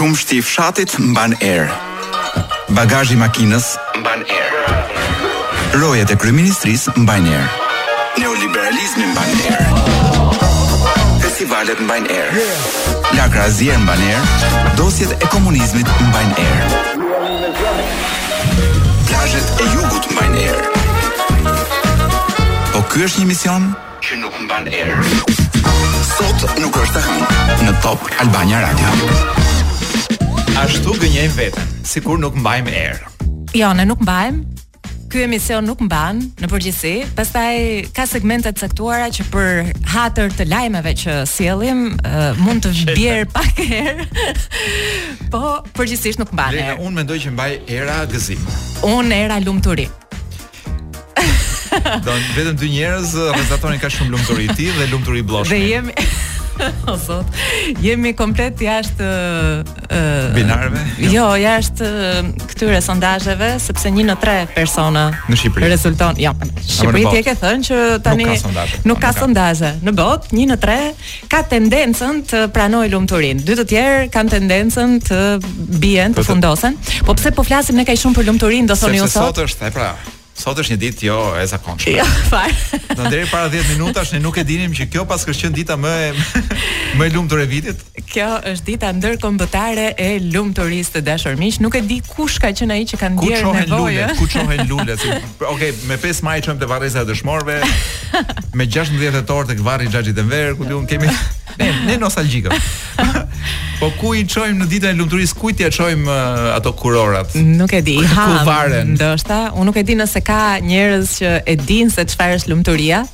Qumështi i fshatit mban erë. Bagazhi i makinës mban erë. Rojet e kryeministrisë mbajnë erë. Neoliberalizmi mban erë. Festivalet mbajnë erë. Lakra e zier mban erë. Dosjet e komunizmit mbajnë erë. Plazhet e jugut mbajnë erë. Po ky është një emision? që nuk mban erë. Sot nuk është e hënë në Top Albania Radio. Ashtu gënjejmë veten, sikur nuk mbajmë erë. Jo, ne nuk mbajmë, ky emision nuk mban në përgjithësi. Pastaj ka segmente të caktuara që për hatër të lajmeve që sjellim uh, mund të bjerë pak erë. po përgjithësisht nuk mban. Unë mendoj që mbaj era gëzim. Unë era lumturi. Do vetëm dy njerëz rrezatonin kaq shumë lumturi ti dhe Lumturi Blloshmi. Dhe jemi O zot, jemi komplet jashtë uh, binarëve. Jo, jashtë uh, këtyre sondazheve sepse 1 në 3 persona në Shqipëri rezulton. Jo, në Shqipëri ti e ke thënë që tani nuk ka sondazhe. Nuk ka sondazhe. Në botë 1 në 3 ka tendencën të pranojë lumturinë. Dy të tjerë kanë tendencën të bien, të fundosen. Po pse po flasim ne kaq shumë për lumturinë, do thoni ju sot? Sot është, e pra, Sot është një ditë jo e zakonshme. Jo, fare. Ne deri para 10 minutash ne nuk e dinim që kjo paskë qenë dita më e më e lumtur e vitit. Kjo është dita ndërkombëtare e lumturisë të dashur miq. Nuk e di kush ka qenë ai që ka ndier nevojë. Ku çohen lule? Ku çohen lule? Okej, okay, me 5 maj çojmë te varreza e dëshmorëve. me 16 tetor tek varri i xhaxhit Enver, ku di unë kemi ne ne nostalgjikë. po ku i çojmë në ditën e lumturisë, kujt i çojmë uh, ato kurorat? Nuk e di. Ha, ku varen? Ndoshta, unë nuk e di nëse ka njerëz që e dinë se çfarë është lumturia,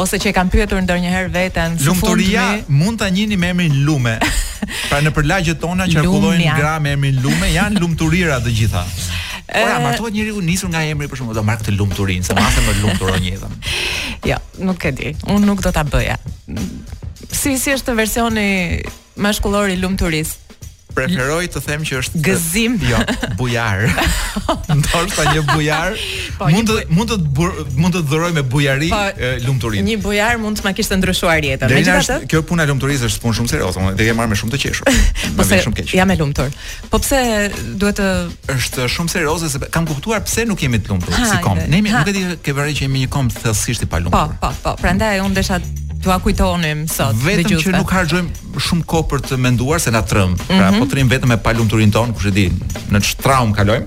Ose që e kanë pyetur ndonjëherë veten së lumturia fundja... mund ta njihni me emrin lume. pra nëpër lagjet tona qarkullojnë gra me emrin lume, janë lumturira të gjitha. Ore, e... martohet njeriu nisur nga emri për shembull, do marr këtë Lumturinë, se masën më lumturon jetën. jo, nuk e di, unë nuk do ta bëja. Si, si është versioni Mashkullor i lumturisë. Preferoj të them që është gëzim. Jo, bujar. Ndoshta një bujar po, mund të mund të mund të dhurojë me bujari po, lumturinë. Një bujar mund të ma kishte ndryshuar jetën. Megjithatë, kjo puna e lumturisë është punë shumë serioze, unë e kam marrë me shumë të qeshur. Po se shumë keq. Jam e lumtur. Po pse duhet të Është shumë serioze se e kam kuptuar pse nuk jemi të lumtur si komb. Ne jemi nuk e di ke vënë re që jemi një komb thellësisht i palumtur. Po, po, po. Prandaj unë desha t'ua kujtonim sot vetëm dhe që nuk harxojmë shumë kohë për të menduar se na tremb. Pra, mm -hmm. po trim vetëm me palumturinë tonë, kush e di, në ç'traumë kalojmë.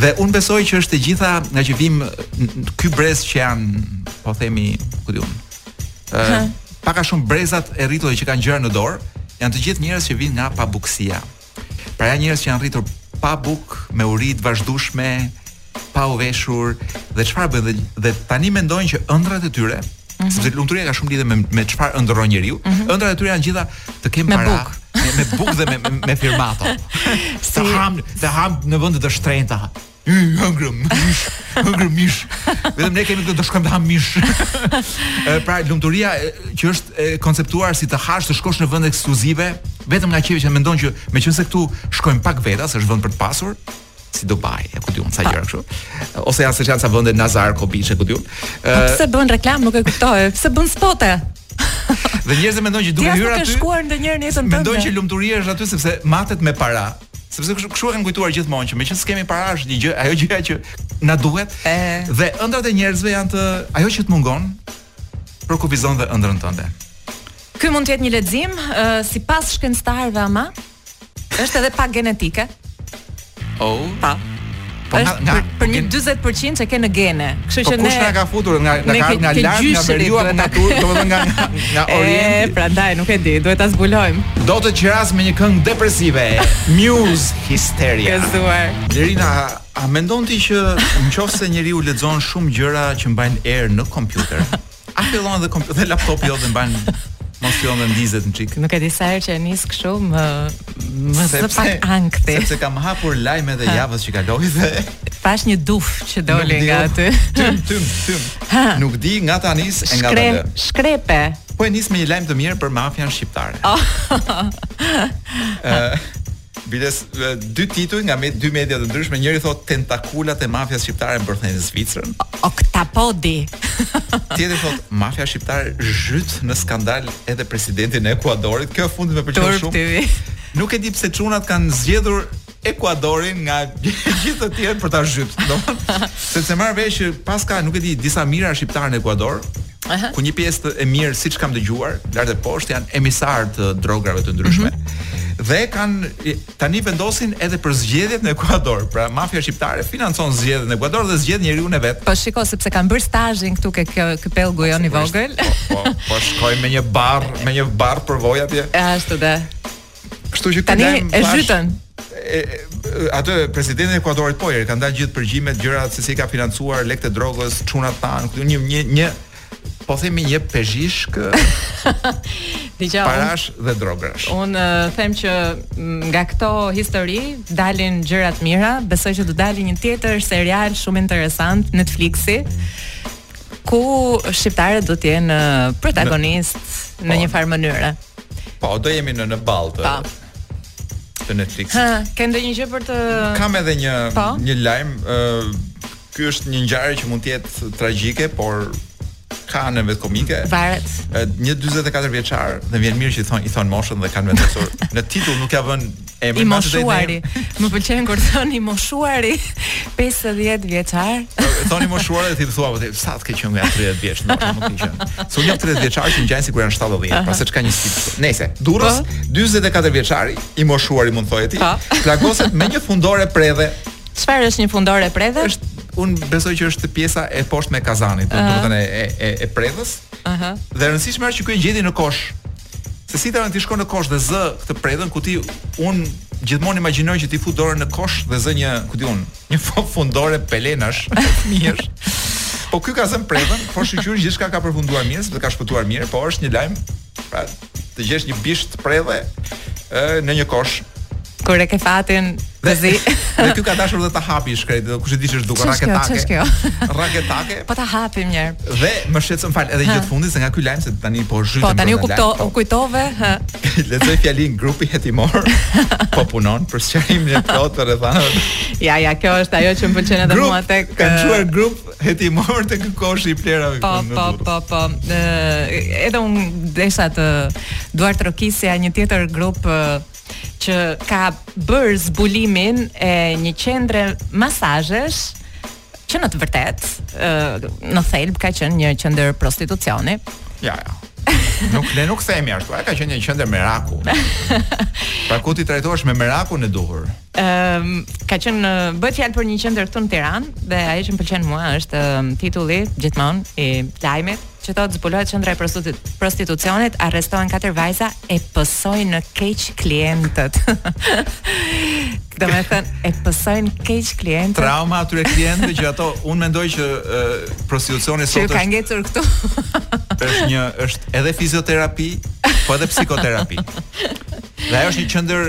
Dhe unë besoj që është e gjitha ngaqë vijmë ky brez që janë, po themi, ku di unë. Ëh, pak a shumë brezat e rritur që kanë gjëra në dorë, janë të gjithë njerëz që vijnë nga pabukësia. Pra janë njerëz që janë rritur pa buk, me uri të vazhdueshme, pa u veshur dhe çfarë bëjnë dhe, dhe tani mendojnë që ëndrrat e tyre Mm -hmm. Sepse lumturia ka shumë lidhje me me çfarë ëndërron njeriu. Mm -hmm. Ëndrrat e tyre janë të gjitha të kem para, me me buk dhe me me, me firmato. si... Të ham, të ham në vende të shtrenjta. Hy, hëngrëm, mish, hëngrëm mish. Vetëm ne kemi këtu të shkojmë të hamë mish. pra lumturia është e konceptuar si të hash të shkosh në vende ekskluzive, vetëm nga që mendon që meqenëse këtu shkojmë pak vetas, është vend për të pasur, si Dubai, e ku diun sa gjëra kështu. Ose janë ca janë ca vende Nazar, Kobish, e ku diun. Ë pse bën reklam, nuk e kuptoj. Pse bën spote? Dhe njerëzit mendojnë që duke hyrë aty. Ti ke shkuar ndonjëherë në jetën tënde? Mendojnë që lumturia është aty sepse matet me para. Sepse kështu kështu e kanë kujtuar gjithmonë që meqenëse s'kemi para është një gjë, ajo gjëja që na duhet. E. Dhe ëndrrat e njerëzve janë të ajo që të mungon përkufizon dhe ëndrrën tënde. Ky mund të jetë një lexim uh, sipas shkencëtarëve ama është edhe pak genetike. Oh, po. Po nga nga për një 40% që ke në gene. Kështu po që ne kush na ka futur nga nga ka nga lart, nga veriu apo nga turp, domethënë nga nga orienti. E prandaj nuk e di, duhet ta zbulojmë. Do të qeras me një këngë depresive. Muse Hysteria. Gëzuar. Lerina, a mendon ti që në qoftë se njeriu lexon shumë gjëra që mbajnë erë në kompjuter, A fillon edhe kompjuter dhe laptopi jot dhe mban mos fillon dhe ndizet një çik. Nuk e di sa herë që e nis kështu më më zë pak ankthi. Sepse kam hapur lajmet e javës që kaloi dhe pash një duf që doli nga aty. Tym tym tym. Nuk di nga ta nis e nga ta lë. Shkrepe. Po e nis me një lajm të mirë për mafian shqiptare. Oh. Biles, dy tituj nga me, dy media të ndryshme, njëri thot tentakulat e mafias shqiptare mbërthejnë Zvicrën. Oktapodi. Tjetri thot mafia shqiptare zhyt në skandal edhe presidentin e Ekuadorit. Kjo e fundit më pëlqeu shumë. Nuk e di pse çunat kanë zgjedhur Ekuadorin nga gjithë të tjerë për ta zhyt. Domthon, sepse marr vesh që paska, nuk e di, disa mijëra shqiptarë në Ekuador, Aha. ku një pjesë e mirë siç kam dëgjuar, lart e poshtë janë emisarë të drogave të ndryshme. Mhm. Dhe kanë i- tani vendosin edhe për zgjedhjet në Ekuador. Pra mafia shqiptare financon zgjedhjet në Ekuador dhe zgjedh njeriun e vet. Po shiko sepse kanë bërë stazhin këtu ke kjo ky pellgu jon i vogël. Po, po, po shkojnë me një barr, me një barr përvojë atje. E ashtu de. Kështu që tani e zhytën. Atë presidentin e Ekuadorit po i kanë dalë gjithë përgjimet, gjërat se si e kanë financuar lekët e drogës, çunat tan, këtu një një një po themi një pezhishk parash dhe drogash. Un uh, them që mm, nga këto histori dalin gjëra të mira, besoj që do dali një tjetër serial shumë interesant Netflixi ku shqiptarët do të jenë protagonist në, në, në një farë mënyre. Po, do jemi në në ballë të të Netflix. Ha, ke ndonjë gjë për të Kam edhe një pa? Po. një lajm, ë uh, ky është një ngjarje që mund të jetë tragjike, por ka anën e vet komike. Varet. Një 44 vjeçar, dhe më vjen mirë që i thon i thon moshën dhe kanë vendosur në titull nuk ja vën I moshuari. Më pëlqen kur thon i moshuari 50 vjeçar. Thon i moshuari dhe ti thua po ti sa të ke qenë nga 30 vjeç, nuk më ke qenë. Su një 30 vjeçar që ngjajnë sikur janë 70, pra se çka një stil. Nejse, Durrës 44 po. vjeçari i moshuari mund thoje ti, po. plagoset me një fundore predhe. Çfarë është një fundore predhe? Është un besoj që është pjesa e poshtme e kazanit, do të thënë e e e predhës. Aha. Dhe rëndësishme është që ky e gjeti në kosh Se si ta ti shkon në kosh dhe zë këtë predhën ku di un, gjithmonë imagjinoj që ti fut dorën në kosh dhe zë një, ku di un, një fundore pelenash, fëmijësh. Po ky ka zën predhën, po shyqyr gjithçka ka përfunduar mirë, sepse ka shpëtuar mirë, po është një lajm. Pra, të gjesh një bisht predhe ë në një kosh. Kur e ke fatin e zi. Dhe ky ka dashur edhe ta hapi i shkreti, dhe kush e di ç'është duke raketake. Ç'është kjo? Raketake. Po ta hapim një herë. Dhe më shqetëson fare dhe gjëja e fundit se nga ky lajm se tani po zhytem. Po tani u kupto, u po. kujtove, hë. Lexoj fjalin grupi hetimor. Po punon për sqarimin e plotë të rrethanave. Ja, ja, kjo është ajo që më pëlqen edhe mua tek. Kan çuar grup hetimor tek koshi i plerave po, këtu. Po, po, po, po. Edhe un desha të duartrokisja një tjetër grup që ka bërë zbulimin e një qendre masazhesh që në të vërtet në thelb ka qenë një qendër prostitucioni. Ja, ja. Nuk ne nuk themi ashtu, ajo ka qenë një qendër meraku. Pra ku ti trajtohesh me merakun e duhur. Ëm um, ka qenë bëhet fjalë për një qendër këtu në Tiranë dhe ajo që më pëlqen mua është um, titulli gjithmonë i lajmit Që thotë zbulohet qendra e prostitucionit, arrestohen katër vajza e pësojnë keq klientët. Domethënë, e pësojnë keq klientët. Trauma e atyre klientëve që ato, unë mendoj që e, prostitucioni sot është... Që ka ngecur këtu. është një, është edhe fizioterapi, po edhe psikoterapi. Dhe ajo është një qendër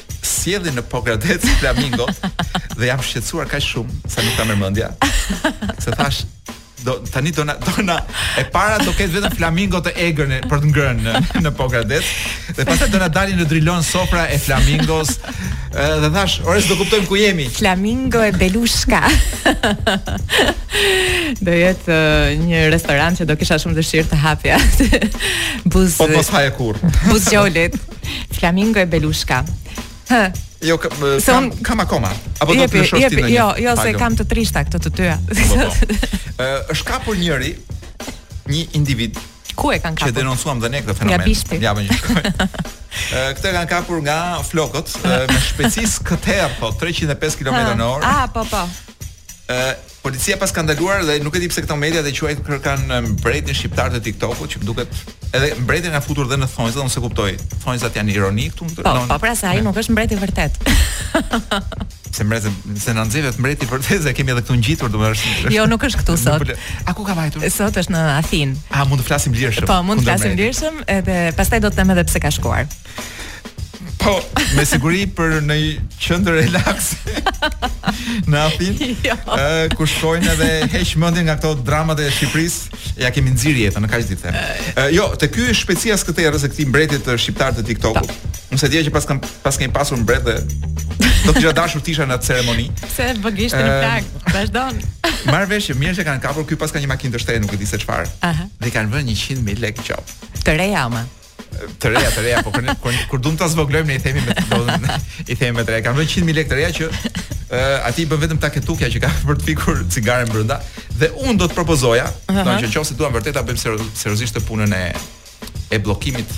sjellin në Pogradec flamingo dhe jam shqetësuar kaq shumë sa nuk ta ha mendja. Se thash do tani do na do na e para do ketë vetëm flamingo të egër për të ngrënë në, në Pogradec dhe pastaj do na dalin në Drilon sofra e flamingos dhe thash ore s'do kuptojmë ku jemi flamingo e belushka do jetë një restorant që do kisha shumë dëshirë të hapja buz po mos haje kurr buz gjolit Flamingo e Belushka. Hë. Jo, kam, kam, kam akoma. Apo do të shohësh ti ndonjë? Jo, jo, se kam të trishta këto të dyja. Po, po. Ë, është kapur njëri një individ Ku e kanë kapur? Që denoncuam dhe ne këtë fenomen. Nga bishti. Ja, më Këtë kanë kapur nga flokët me shpejtësi këtë herë, po 305 km/h. Ah, po po. Ë, Policia paska ndaluar dhe nuk e di pse këto mediat e quajnë kërkan mbretin shqiptar të TikTokut që duket edhe mbretin e kanë futur dhe në thonjza, unë s'e kuptoj. Thonjzat janë ironi këtu. Po, non, po pra se ai nuk është mbreti vërtet. se mbretin, se na nxehet mbreti vërtet se kemi edhe këtu ngjitur, domethënë. Jo, nuk është këtu sot. A ku ka vajtur? Sot është në Athinë. A mund të flasim lirshëm? Po, mund të flasim lirshëm, edhe pastaj do të them edhe pse ka shkuar. Po, me siguri për ndonjë qendër relax. në Athinë. Jo. Ë ku shkojnë edhe heq mendjen nga këto dramat e Shqipërisë, ia kemi nxirë jetën në kaq ditë. Ë jo, te ky është shpejtësia skëterës e këtij mbretit të shqiptar të TikTokut. Unë s'e dija që paskam paskemi pasur mbret dhe do të kisha dashur të isha në atë ceremoni. Se bëgishte në plak. Vazhdon. Marr vesh që mirë që e kanë kapur, ky paska një makinë të shtrenjtë, nuk e di se çfarë. Aha. Dhe i kanë vënë 100.000 lekë gjobë. Të reja ama. të reja, të reja, po kur kur, kur duam ta zvoglojmë ne i themi me të, i themi me të reja. Kanë vënë 100 mijë lekë të reja që ë aty bën vetëm taketukja që ka për të fikur cigaren brenda dhe unë do të propozoja, uh -huh. që në qoftë se duam vërtet ta bëjmë seriozisht këtë punën e e bllokimit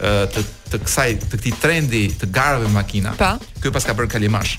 ë të të kësaj të këtij trendi të garave me makina. Pa. Po. Ky paska bërë Kalimash.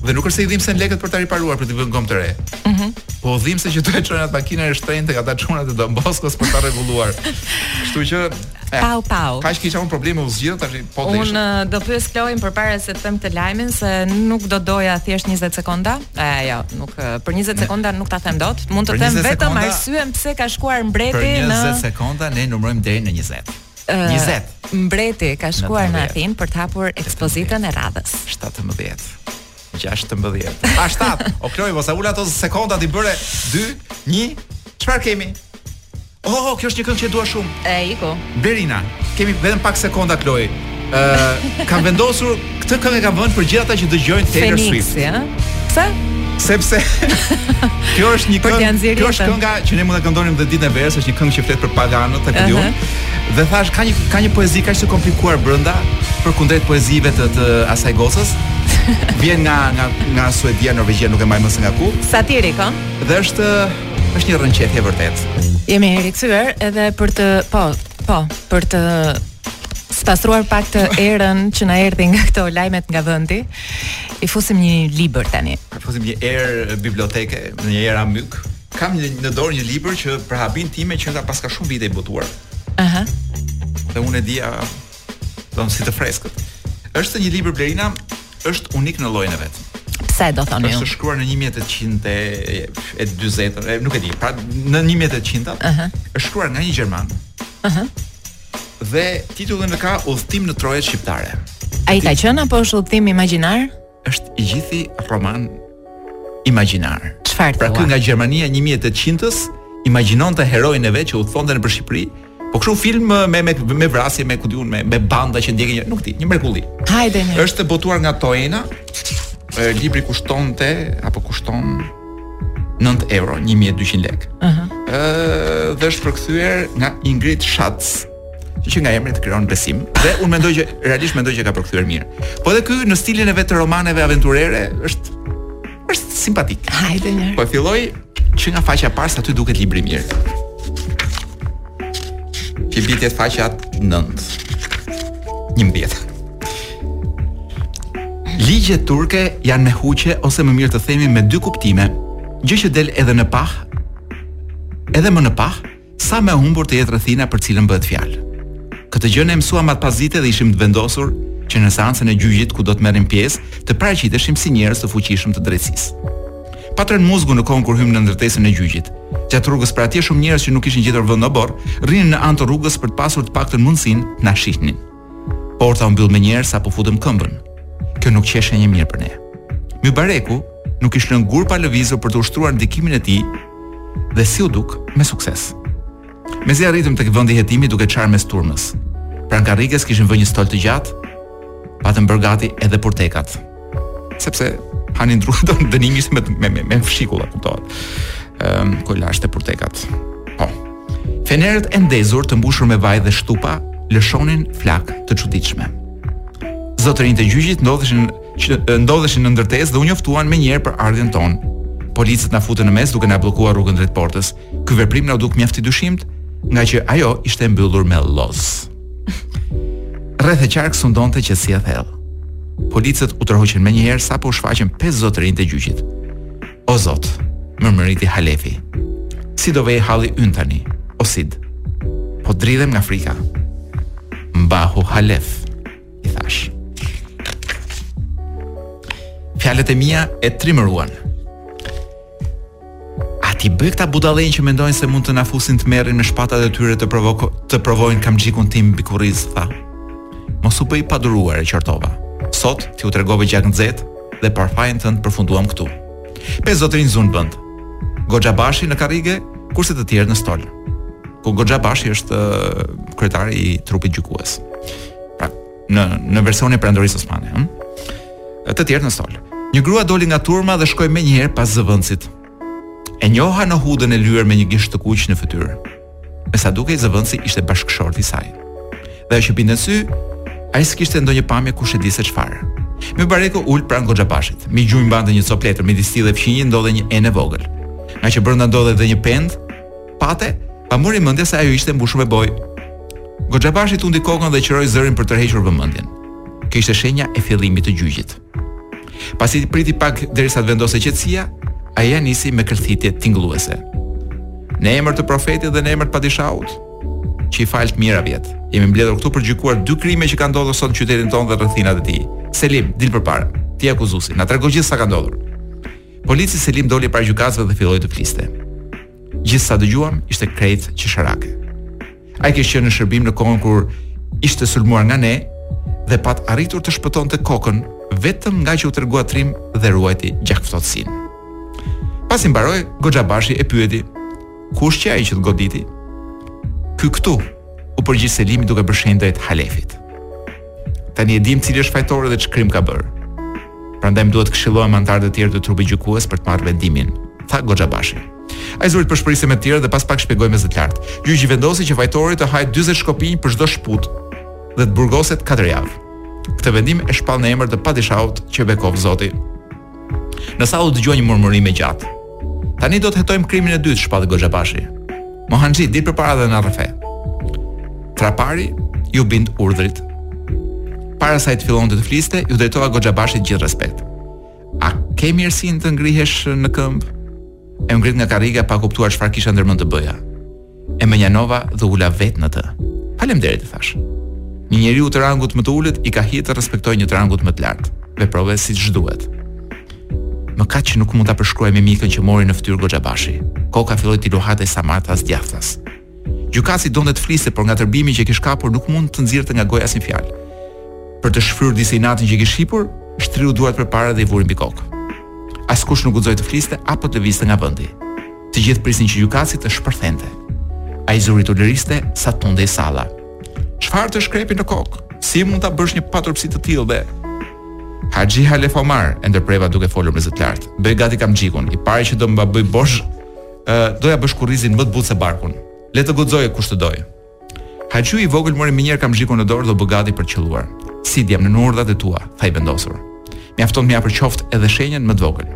Dhe nuk është se i dhimbsen lekët për ta riparuar për të vënë gomë të re. Mhm. Mm po dhimbse që duhet ta çojnë atë makinën e shtrenjtë tek ata çunat e Don Boskos për ta rregulluar. Kështu që eh, Pau, pau. Kaq kisha unë, problemi u zgjidh tash po të Unë eh, do pyes Kloin përpara se të them këtë lajmin se nuk do doja thjesht 20 sekonda. E jo, nuk eh, për 20 sekonda nuk ta them dot. Mund të Për them 20 vetëm sekonda- arsyen pse ka shkuar mbreti Për 20 në sekonda ne numërojmë deri në 20. 20. Mbreti ka shkuar në Athinë për të hapur ekspozitën e radhës. 17. 16. A 7. O Kloj, mos i ul ato sekonda ti bëre 2 1. Çfarë kemi? Oh, oh, kjo është një këngë që e dua shumë. E iku. Berina. Kemi vetëm pak sekonda Kloj. ë uh, kam vendosur këtë këngë e kam vënë për gjithë ata që dëgjojnë Taylor Swift. Fenixi, ha? Pse? Sepse kjo është një këngë, kjo është kënga që ne mund ta këndonim dhe Ditën e Verës, është një këngë që flet për paganët, ta kujtoj. Uh -huh. Dhe thashë ka një ka një poezi kaq të komplikuar brenda përkundrejt poezive të, të asaj gocës. Vjen nga nga nga Suedia, Norvegjia, nuk e mbaj mend se nga ku. Satirik, ha? Dhe është është një rrëqethje vërtet. Jemi rikthyer edhe për të, po, Po, për të Spastruar pak të erën që na erdhi nga këto lajmet nga vendi, i fusim një libër tani. I fusim një erë biblioteke, një erë myk. Kam një, në dorë një libër që për habinë time që nga paska shumë vite i botuar. Aha. Dhe unë e dija do si të freskët. Është një libër Blerina, është unik në llojin e vet. Pse do thoni ju? Është shkruar në 1840, nuk e di, pra në 1800-tat. Aha. Është shkruar nga një gjerman. Aha. Dhe titullin e ka Udhëtim në trojet shqiptare. Ai ka qenë apo është udhëtim imagjinar? Është i gjithi roman imagjinar. Çfarë? Pra ky nga Gjermania 1800-s imagjinonte heroin e vet që udhëtonte nëpër Shqipëri, Po kështu film me me me vrasje me ku di unë me me banda që ndjekin një nuk di, një mrekulli. Hajde një. Është botuar nga Toena. Libri kushtonte apo kushton 9 euro, 1200 lek. Ëh. Uh -huh. dhe është përkthyer nga Ingrid Schatz që nga emri të krijon besim dhe unë mendoj që realisht mendoj që ka përkthyer mirë. Po edhe ky në stilin e vet të romaneve aventurere është është simpatik. Hajde një. Po e filloj që nga faqja e parë se aty duket libri mirë. Ti bie te faqja 9. 11. Ligjet turke janë me huqe ose më mirë të themi me dy kuptime, gjë që del edhe në pah, edhe më në pah, sa më e humbur të jetë rrethina për të cilën bëhet fjalë. Këtë gjë ne e mësuam atë pasdite dhe ishim të vendosur që në seancën e gjyqit ku do të merrim pjesë, të paraqiteshim si njerëz të fuqishëm të drejtësisë. Pat rënë muzgu në kohën kur hymë në ndërtesën e gjyqit. Gjatë rrugës për atje shumë njerëz që nuk kishin gjetur vend në oborr, rrinin në anë të rrugës për të pasur të paktën mundësinë të na shihnin. Porta u mbyll menjëherë sapo futëm këmbën. Kjo nuk qe shenjë e mirë për ne. Mybareku nuk kish lënë gur pa lëvizur për të ushtruar ndikimin e tij dhe si u duk me sukses. Mezi arritëm tek vendi i hetimit duke çarë mes turmës. Pranë karrikes kishin vënë një stol të gjatë, patën bërë gati edhe purtekat. Sepse hanin dru, hë, dënimi ishte me me me, me fshikulla kuptohet. Ëm um, ku lashë te purtekat. Po. Fenerët e ndezur të mbushur me vaj dhe shtupa lëshonin flakë të çuditshme. Zotërinjtë e gjyqit ndodheshin që ndodheshin në ndërtesë dhe u njoftuan menjëherë për ardhjen tonë. Policët na u futën në mes duke na bllokuar rrugën drejt portës. Ky veprim na u duk mjaft i dyshimtë, ngaqë ajo ishte e mbyllur me lloz. Rreth e qark sundonte qetësi e thellë. Policët u tërhoqën menjëherë sapo u shfaqën pesë zotërinjtë e gjyqit. O zot, mërmëriti Halefi. Si do vejë halli ynë tani? O Sid. Po dridhem nga frika. Mbahu Halef, i thashë. Fjalët e mia e trimëruan. A t'i bëj këta budallenj që mendojnë se mund të na fusin tmerrin me shpatat e tyre të provoko të provojnë kamxhikun tim mbi kurriz, tha. Mos u bëj i paduruar, e qortova. Sot ti u tregove gjaknxehtë dhe për fajin tënd përfunduam këtu. Pesë zotërinjtë zunë vend. Goxha Bashi në karrige, kurse të tjerët në stol. Ku Goxha Bashi është kryetari i trupit gjykues. në në versionin e Perandorisë Osmane, ëh. Të tjerët në stol. Një grua doli nga turma dhe shkoi menjëherë pas zëvendësit. E njoha Nohudën e lyer me një gisht të kuq në fytyrë. Me sa dukej zëvendësi ishte bashkëshort i saj. Dhe ajo që binte në sy, ai s'kishte ndonjë pamje kush e di se çfarë. Mybareku u ul pranë goxhabashit. Mbi gjunjë mbante një copë letër midis tij dhe fqinjit ndodhej një enë e vogël. Ngaqë brenda ndodhej dhe një pendë, pate, ma mori mendja se ajo ishte mbushur me bojë. Goxhabashi tundi kokën dhe qëroi zërin për të tërhequr vëmendjen. Kjo ishte shenja e fillimit të gjyqit. Pasi priti pak derisa të vendosej qetësia, ai ia nisi me këlthitje tingëlluese. Në emër të profetit dhe në emër të padishahut, që i faltë mijëra vjet. Jemi mbledhur këtu për të gjykuar dy krime që kanë ndodhur sot në qytetin tonë dhe rrethinat e tij. Selim, dil përpara. Ti akuzuesi, na trego gjithë sa ka ndodhur. Polici Selim doli para gjykatësve dhe filloi të fliste. Gjithë sa dëgjuam ishte krejt qesharake. Ai kishte qenë në shërbim në kohën kur ishte sulmuar nga ne dhe pat arritur të shpëtonte kokën vetëm ngaqë u tregua trim dhe ruajti gjakftohtësinë. Pasi mbaroi, Goxhabashi e pyeti: "Kush qe ai që të goditi?" "Ky këtu," u përgjigj Selimi duke bërë shenjë drejt Halefit. Tani e dimë cili është fajtori dhe ç'krim ka bërë. Prandaj më duhet të këshillohem me anëtarët e tjerë të trupit gjykues për të marrë vendimin, tha Goxhabashi. Ai zuri të pëshpëriste me të tjerët dhe pas pak shpjegoi me zë të lartë. Gjyqi vendosi që fajtori të hajë 40 shkopinj për çdo shputë dhe të burgoset 4 javë. Këtë vendim e shpall në emër të padishahut që e bekoftë Zoti. Në sallë u dëgjua një murmurimë e gjatë. Tani do të hetojmë krimin e dytë, shpalli Goxhabashi. Mohanxhi, dil përpara dhe na rrëfe. Trapari iu bind urdhrit. Para se ai të fillonte të fliste, iu drejtova Goxhabashit gjithë respekt. A ke mirësinë të ngrihesh në këmbë? Ai u ngrit nga karriga pa kuptuar çfarë kisha ndërmend të bëja. E mënjanova dhe u ula vetë në të. Faleminderit, i thashë. Një njeriu të rangut më të ulët i ka hije të respektojë një të rangut më të lartë. Veprove siç duhet. Mëkat që nuk mund ta përshkruaj mimikën që mori në fytyrë Goxhabashi. Koka filloi t'i luhatej sa majtas djathtas. Gjykatësi donte të fliste, por nga tërbimi që e kish kapur nuk mund të nxirrte nga goja asnjë fjalë. Për të shfryrë disi inatin që i kish hipur, shtriu duart përpara dhe i vuri mbi kokë. Askush nuk guxoi të fliste, apo të lëvizte nga vendi. Të gjithë prisnin që gjykatësi të shpërthente. Ai zuri të ulërinte sa tundej salla. Çfarë të shkrepi në kokë? Si mund ta bësh një paturpësi të tillë dhe Haxhi Halef Omar e ndërpreva duke folur me zë të lartë. Bëj gati kamxhikun, i pari që do më bëj bosh, ë, do ia bësh kurrizin më të butë se barkun. Le të guxojë kush të dojë. Haxhiu i vogël mori menjëherë kamxhikun në dorë dhe u bë gati për të qëlluar. Sidi, jam nën urdhrat e tua, tha i vendosur. Mjafton të më japësh qoftë edhe shenjën më të vogël.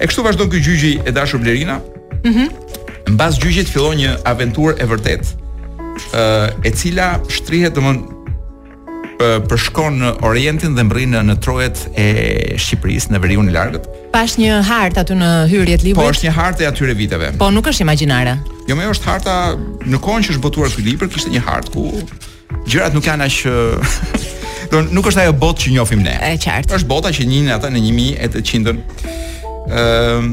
E kështu vazhdon ky gjyq e dashur Blerina. Mhm. Mm Mbas gjyqit fillon një aventurë e vërtetë, ë e cila shtrihet domthon përshkon Orientin dhe mbërrin në, në trojet e Shqipërisë, në veriun e largët. Pashë një hartë aty në hyrje të librit. Po është një hartë e atyre viteve. Po nuk është imagjinare. Jo, mo, është harta në kohën që është botuar ky libër, kishte një hartë ku gjërat nuk janë aq Do nuk është ajo botë që njohim ne. Është qartë. Është bota që njihnin ata në 1800-ën. Ëm, ehm,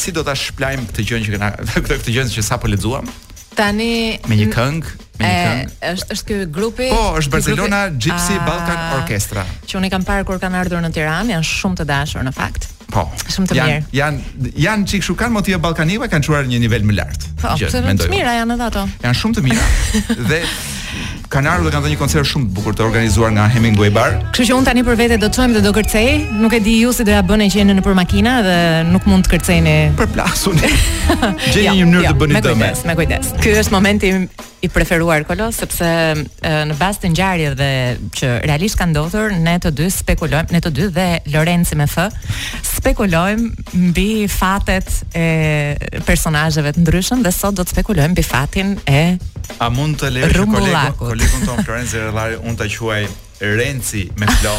Si do ta shplajmë këtë gjë që na këtë këtë gjë që sapo lexuam? Tani me një këngë, me një këngë. Është është ky grupi. Po, është Barcelona grupi, Gipsy, a, Balkan Orchestra. Që unë kam parë kur kanë ardhur në Tiranë, janë shumë të dashur në fakt. Po. Shumë të mirë. Jan janë çik shumë kanë motive ballkanike, kanë çuar në një nivel më lart. Po, mendoj. Të mira janë edhe ato. Janë shumë të mira. dhe kanë ardhur dhe kanë dhënë një koncert shumë të bukur të organizuar nga Hemingway Bar. Kështu që un tani për vete do të çohem dhe do kërcej, nuk e di ju si do ia bëni që jeni nëpër makina dhe nuk mund të kërceni. Përplasuni. Gjeni jo, një mënyrë jo, të bëni dëm. Me kujdes, me kujdes. Ky është momenti i preferuar Kolo sepse në bazë të ngjarjeve që realisht kanë ndodhur ne të dy spekulojmë ne të dy dhe Lorenci me F spekulojmë mbi fatet e personazheve të ndryshëm dhe sot do të spekulojmë mbi fatin e A mund të lejohet që kolegun, kolegun tonë Florenc Zerellari unë ta quaj Renci me Flo?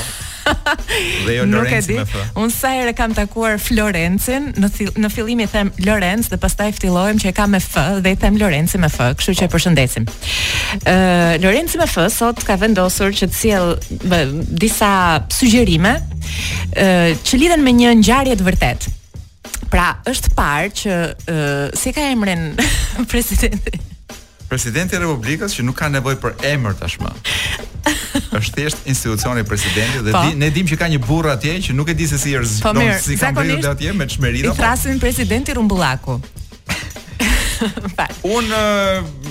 dhe jo Lorenci me F. Unë sa herë kam takuar Florencin, në në fillim i them Lorenc dhe pastaj ftillohem që e kam me F dhe i them Lorenci me F, kështu që e përshëndesim. Ë uh, Lorenci me F sot ka vendosur që të sjellë disa sugjerime ë uh, që lidhen me një ngjarje të vërtetë. Pra, është parë që ë uh, si ka emrin presidenti? Presidenti i Republikës që nuk ka nevojë për emër tashmë. është thjesht institucioni i presidentit dhe po. ne dimë që ka një burrë atje që nuk e di se si është po, si ka mbërritur atje me çfarë merite. I thrasin presidenti Rumbullaku. Un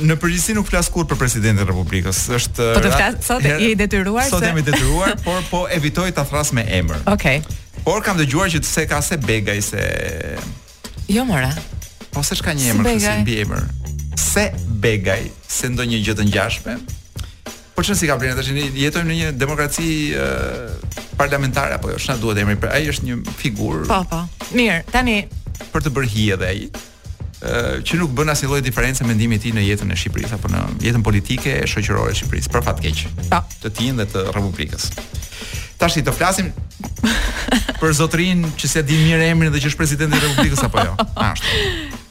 në përgjithësi nuk flas kurrë për presidentin e Republikës. Është Po të flas sot je i detyruar se Sot jam i detyruar, por po evitoj ta thras me emër. Okej. Okay. Por kam dëgjuar që se ka ose Begaj se Jo mora. Po seç ka një emër si mbiemër. Ose Begaj ose ndonjë gjë të ngjashme. Po ça rëndësie ka Blerë tash ne jetojmë në një demokraci e, parlamentare apo jo, çna duhet emri. Pra, ai është një figurë. Po, po. Mirë, tani për të bërë hije dhe ai që nuk bën asnjë lloj diference mendimi i tij në jetën e Shqipërisë apo në jetën politike e shoqërore të Shqipërisë, për fat keq. Po. Të tijën dhe të Republikës. Tashi të flasim për zotrin që s'e di mirë emrin dhe që është presidenti i Republikës apo jo. Ashtu.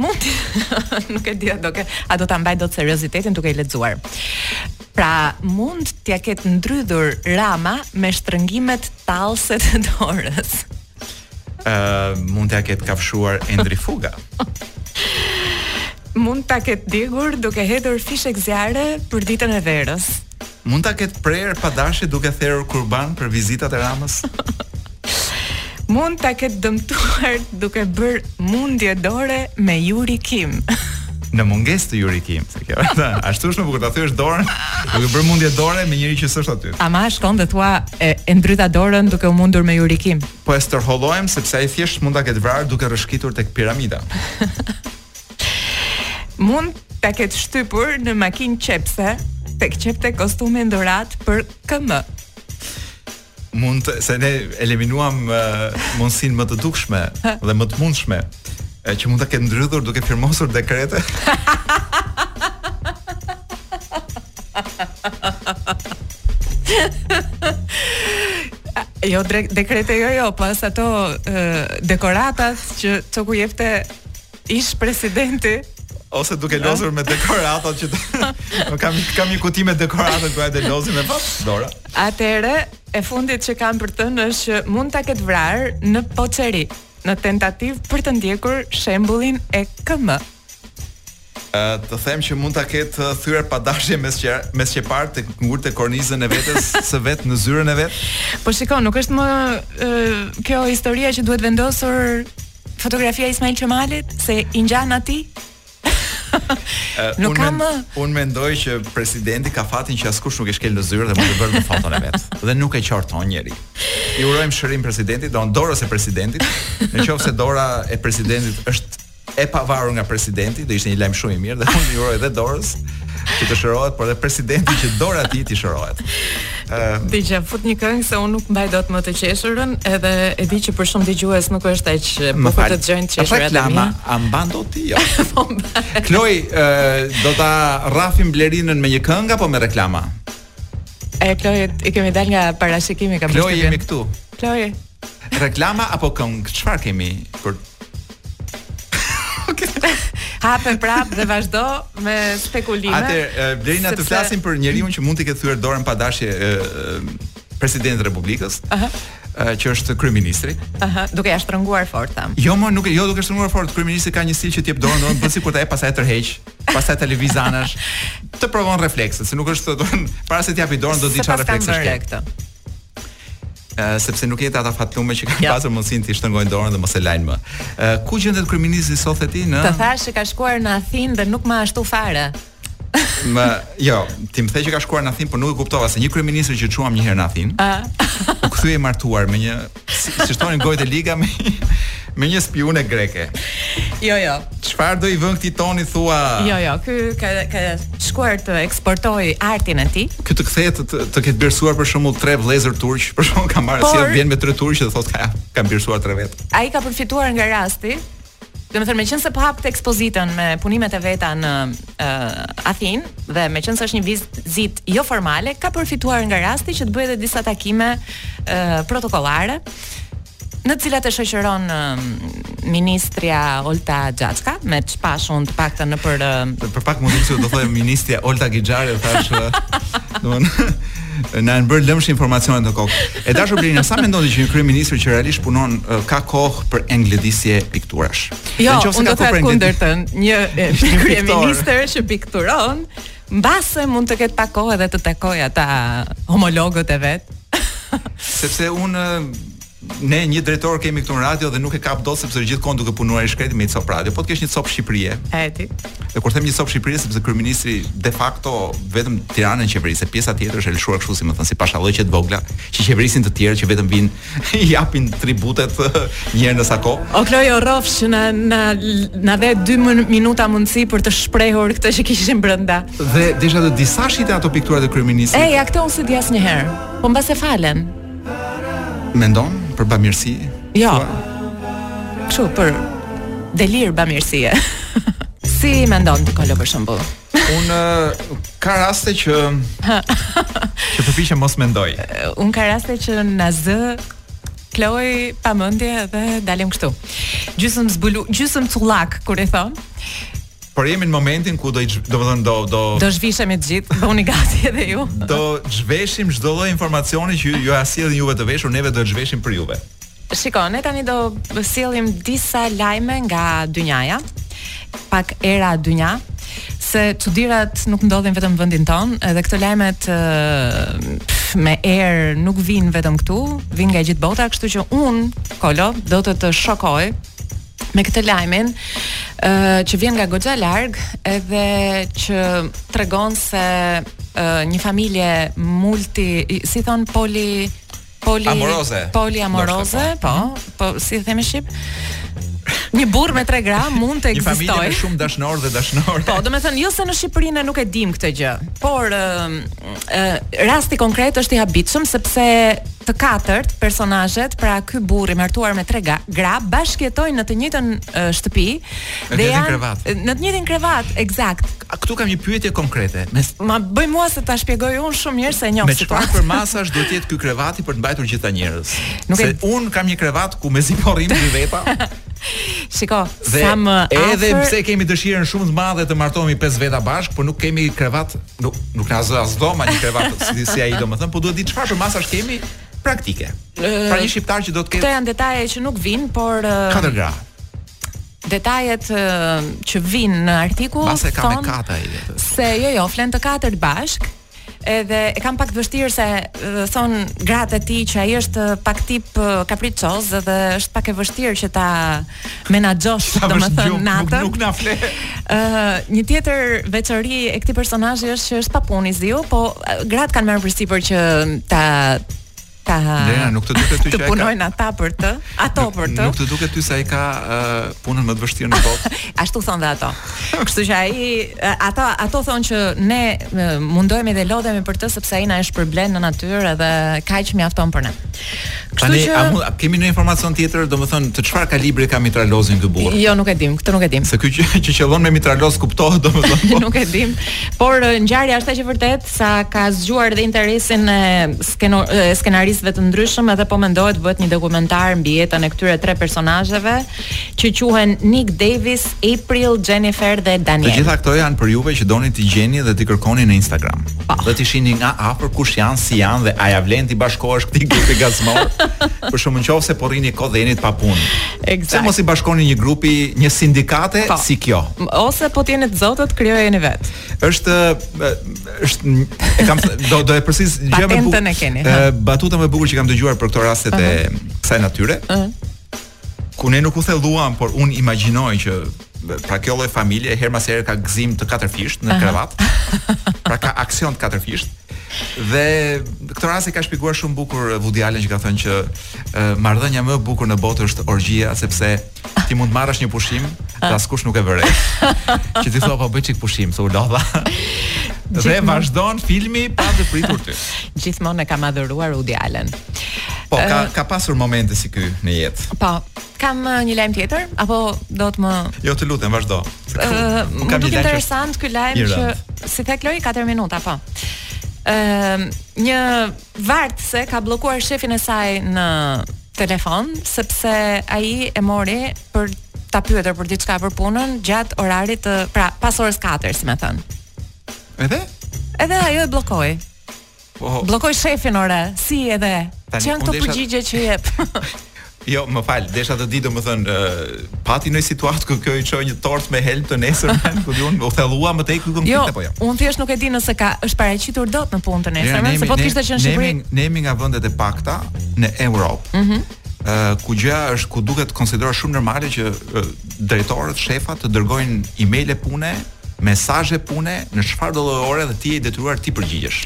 Mund nuk e di a do ke, a do ta mbaj dot seriozitetin duke i lexuar. Pra, mund t'ia ketë ndrydhur Rama me shtrëngimet tallëse të dorës. Ë, uh, mund t'ia ketë kafshuar Endri Fuga. mund ta ketë djegur duke hedhur fishekzjarre për ditën e verës. Mund ta ketë prerë pa dashje duke therur kurban për vizitat e Ramës? Mund ta ketë dëmtuar duke bërë mundje dore me Juri Kim. Në mungesë të Juri Kim, se kjo. Ashtu është më bukur ta thyesh dorën duke bërë mundje dore me njeri që s'është aty. Ama shkon dhe thua e, e ndrydha dorën duke u mundur me Juri Kim. Po e stërhollojmë sepse ai thjesht mund ta ketë vrarë duke rrëshqitur tek piramida. Mund ta ketë shtypur në makinë qepëse, tek qepte kostumin dhuratë për KM. Mund të, se ne eliminuam uh, mundësinë më të dukshme dhe më të mundshme e, që mund ta ketë ndrydhur duke firmosur dekrete. jo dekrete jo jo, pas ato uh, dekoratat që dikur jepte ish presidenti ose duke lozur me dekoratat që do kam kam një kuti me dekoratat ku ai do lozin me pas dora. Atëherë e fundit që kam për të thënë është që mund ta ketë vrarë në poçeri në tentativë për të ndjekur shembullin e KM. Të them që mund ta ketë thyer pa dashje mes qe, me sqepar të ngurtë kornizën e vetes së vet në zyrën e vet. Po shikon, nuk është më e, kjo historia që duhet vendosur fotografia e Ismail Qemalit se i ngjan atij. Nuk kam më. Unë mendoj që presidenti ka fatin që askush nuk e shkel në zyrë dhe mund të vërë foton e vet. Dhe nuk e qorton njeri. I urojmë shërim presidentit, don dorës e presidentit. Në qoftë se dora e presidentit është e pavarur nga presidenti, do ishte një lajm shumë i mirë dhe unë i uroj dhe dorës që të shërohet, por dhe presidentit që dora e tij të shërohet. Ëm uh, t'ia fut një këngë se unë nuk e mbaj dot më të qeshurën, edhe e di që për shumë dëgjues nuk është aq bukur të dëgjojnë të qeshurën. Reklama, a mban dot ti? Jo. Po Klodi, uh, do ta rrahim Blerinën me një këngë apo me reklama? E Kloj, i kemi dal nga parashikimi Kloj jemi këtu. Kloj. Reklama apo këngë? Çfarë kemi për Hape prap dhe vazhdo me spekulime. Atëherë Blerina të flasim për njeriu që mund të ketë thyer dorën pa dashje presidentit të Republikës. Aha. që është kryeministri. Aha, duke ja shtrënguar fort tham. Jo, më nuk jo duke shtrënguar fort, kryeministri ka një stil që të jep dorën, domethënë bën sikur ta jep pastaj tërheq. pastaj ta lëviz anash, të provon reflekset, se nuk është domethënë para se të japi dorën do të di çfarë refleksesh ke ti. Uh, sepse nuk je te ata fatlumë që kanë ja. pasur mundësinë të shtrëngojnë dorën dhe mos e lajnë më. Uh, ku gjendet kryeministri sot e di ti? Të thashë që ka shkuar në Athinë dhe nuk më ashtu fare. Po, jo, ti më the që ka shkuar në Athinë, por nuk e kuptova se një kryeministër që çuam një herë në Athinë. Ëh. Ah. u kthye martuar me një si, siç thonin gojët e liga me me një spiune greke. Jo, jo. Çfarë do i vinë këtij tonit thua? Jo, jo, ky ka ka shkuar të eksportoj artin e tij. Ky të kthehet të, të ketë birsuar për shembull tre vëllezër turq, për shembull ka marrë Por... si vjen me tre turq dhe thotë ka ka birsuar tre vet. Ai ka përfituar nga rasti, Domethënë meqenëse po hapte ekspozitën me punimet e veta në uh, Athinë dhe meqenëse është një vizitë jo formale, ka përfituar nga rasti që të bëjë edhe disa takime uh, protokollare në të cilat e shoqëron uh, ministrja Olta Xhaçka me ç'pashë unë të paktën në për uh... për pak mund të thoja ministrja Olta Gixhari, thash domthonë Na janë bërë lëmsh informacionet në kokë. E dashur Blerina, sa mendon ti që një kryeministër që realisht punon ka kohë për eglendisje pikturash? Jo, unë do të thoja kundërtën, një kryeministër që pikturon, mbase mund të ketë pak kohë edhe të takojë ata homologët e vet. Sepse unë ne një drejtor kemi këtu në radio dhe nuk e kap dot sepse gjithë kohën duke punuar i shkreti me cop radio. Po të kesh një cop Shqipërie. E di. Dhe kur them një copë Shqipëri sepse kryeministri de facto vetëm Tiranën qeveris, se pjesa tjetër është e lëshuar kështu si me thënë si pashallëqe të vogla, që qeverisin të tjerë që vetëm vin i japin tributet një herë në sa kohë. O Kloj o rrofsh që na na na dhe 2 minuta mundësi për të shprehur këtë që kishim brenda. Dhe desha të di sa shiten ato pikturat e kryeministrit. Ej, ja këtë unë s'e di asnjëherë. Po mbase falen. Mendon për bamirësi? Jo. Kështu për delir bamirësie. si mendon ti Kloj për shembull? Un ka raste që që përpiqem mos mendoj. Un ka raste që na zë Kloj pa mendje dhe dalim kështu. Gjysëm zbulu, gjysëm cullak si kur i thon. Por jemi në momentin ku do i do të thonë do do do zhvishemi të gjithë, bëuni gati edhe ju. Do zhveshim çdo lloj informacioni që ju ja sjellin juve të veshur, neve do të zhveshim për juve. Shiko, ne tani do sjellim disa lajme nga dynjaja. Pak era dynja se çudirat nuk ndodhin vetëm në vendin tonë, edhe këto lajmet me erë nuk vijnë vetëm këtu, vijnë nga gjithë bota, kështu që unë, Kolo, do të të shokoj me këtë lajmin uh, që vjen nga goxha larg edhe që tregon se uh, një familje multi si thonë poli poli amoroze poli amoroze po. po mhm. po si e themi shqip Një burrë me 3 gra mund të ekzistojë. Një familje me shumë dashnorë dhe dashnore. Po, domethënë jo se në Shqipëri ne nuk e dim këtë gjë, por rasti konkret është i habitshëm sepse të katërt personazhet, pra ky burrë i martuar me tre gra, bashkëjetojnë në të njëjtën uh, shtëpi në dhe janë krevat. në të njëjtin krevat, eksakt. Këtu kam një pyetje konkrete. Mes... Ma bëj mua se ta shpjegoj unë shumë mirë se e njoh situatën. Me çfarë përmasash duhet të jetë ky krevati për të mbajtur gjithë këta njerëz? Nuk se e... unë kam një krevat ku mezi po rrimë dy veta. Shiko, dhe sa më afër. Edhe pse kemi dëshirën shumë të madhe të martohemi pesë veta bashkë, por nuk kemi krevat, nuk nuk na zë as dhoma një krevat si si ai domethënë, po duhet ditur çfarë përmasash kemi praktike. Pra një shqiptar që do të ketë Këto janë detaje që nuk vijnë, por katër gra. Detajet që vijnë në artikull thonë se ka me kata ai. Se jo jo, flenë të katërt bashkë edhe e kanë pak të vështirë se thonë gratë e tij që ai është pak tip kapriçoz dhe është pak e vështirë që ta menaxhosh, domethënë natën. Nuk, nuk na fle. Ë, uh, një tjetër veçori e këtij personazhi është që është pa punë i ziu, po gratë kanë marrë përsipër që ta Ta Lena, nuk të duket ty që të punojnë ka... ata për të, ato për të. Nuk të duket ty se ai ka uh, punën më të vështirë në botë. Ashtu thonë dhe ato. Kështu që ai ato ato thonë që ne mundohemi dhe lodhemi për të sepse ai na e shpërblen në natyrë dhe kaq mjafton për ne. Kështu Tani, që a kemi ndonjë informacion tjetër, domethënë të çfarë kalibri ka mitralozin ky burrë? Jo, nuk e dim, këtë nuk e dim. Se ky që që qëllon me mitraloz kuptohet domethënë. Po. nuk e dim. Por ngjarja është aq e vërtetë, sa ka zgjuar dhe interesin e skeno, skenaristëve të ndryshëm edhe po mendohet bëhet një dokumentar mbi jetën e këtyre tre personazheve që quhen Nick Davis, April, Jennifer dhe Daniel. Të gjitha këto janë për juve që doni të gjeni dhe të kërkoni në Instagram. Pa. Po. Dhe të shihni nga afër kush janë, si janë dhe a ja vlen t'i bashkohesh këtij grupi gazmor. për shembull nëse po rrini kot dhe jeni pa punë. Exact. Pse mos i bashkoheni një grupi, një sindikate pa. Po. si kjo. Ose po të jeni të zotët, krijojeni vetë. Është është e kam do do e përsëris gjë më bukur. e keni. Batuta më e bukur që kam dëgjuar për këto raste të kësaj natyre. Ku ne nuk u thelluam, por unë imagjinoj që pra kjo lloj familje herë pas herë ka gëzim të katërfishtë në krevat. Pra ka aksion të katërfishtë. Dhe këtë rast e ka shpjeguar shumë bukur Woody Allen që ka thënë që marrëdhënia më e bukur në botë është orgjia sepse ti mund të marrësh një pushim, të ah. askush nuk e vë re. Që ti thua po bëj çik pushim, se u lodha. Dhe vazhdon filmi pa të pritur ty. Gjithmonë e kam adhuruar Woody Allen. Po ka eh, ka pasur momente si ky në jetë. Po, kam eh, një lajm tjetër apo do të më Jo, të lutem, vazhdo. Ëh, eh, më duket interesant ky lajm që si the Klodi 4 minuta, po. Ëh, një vartëse ka bllokuar shefin e saj në telefon sepse ai e mori për ta pyetur për diçka për punën gjatë orarit të pra pas orës 4, si me thënë. Edhe? Edhe ajo e bllokoi. Po. Oh. Bllokoi shefin ore, si edhe. Ça janë këto desha... përgjigje që jep. Jo, më fal, desha të di domethën uh, pati një situatë ku kjo i çoi një tortë me helm të nesërmen ku di unë u thellua më tej ku do jo, apo jo. Unë thjesht nuk e di nëse ka është paraqitur dot në punë të nesërmen, se po të kishte qenë në Shqipëri. Ne jemi nga vendet e pakta në Europë. Mhm. Mm Uh, ku gjëja është ku duket konsiderohet shumë normale që uh, drejtorët, shefat të të dërgojnë emaile pune, mesazhe pune në çfarëdo lloj ore dhe ti je i detyruar t'i përgjigjesh.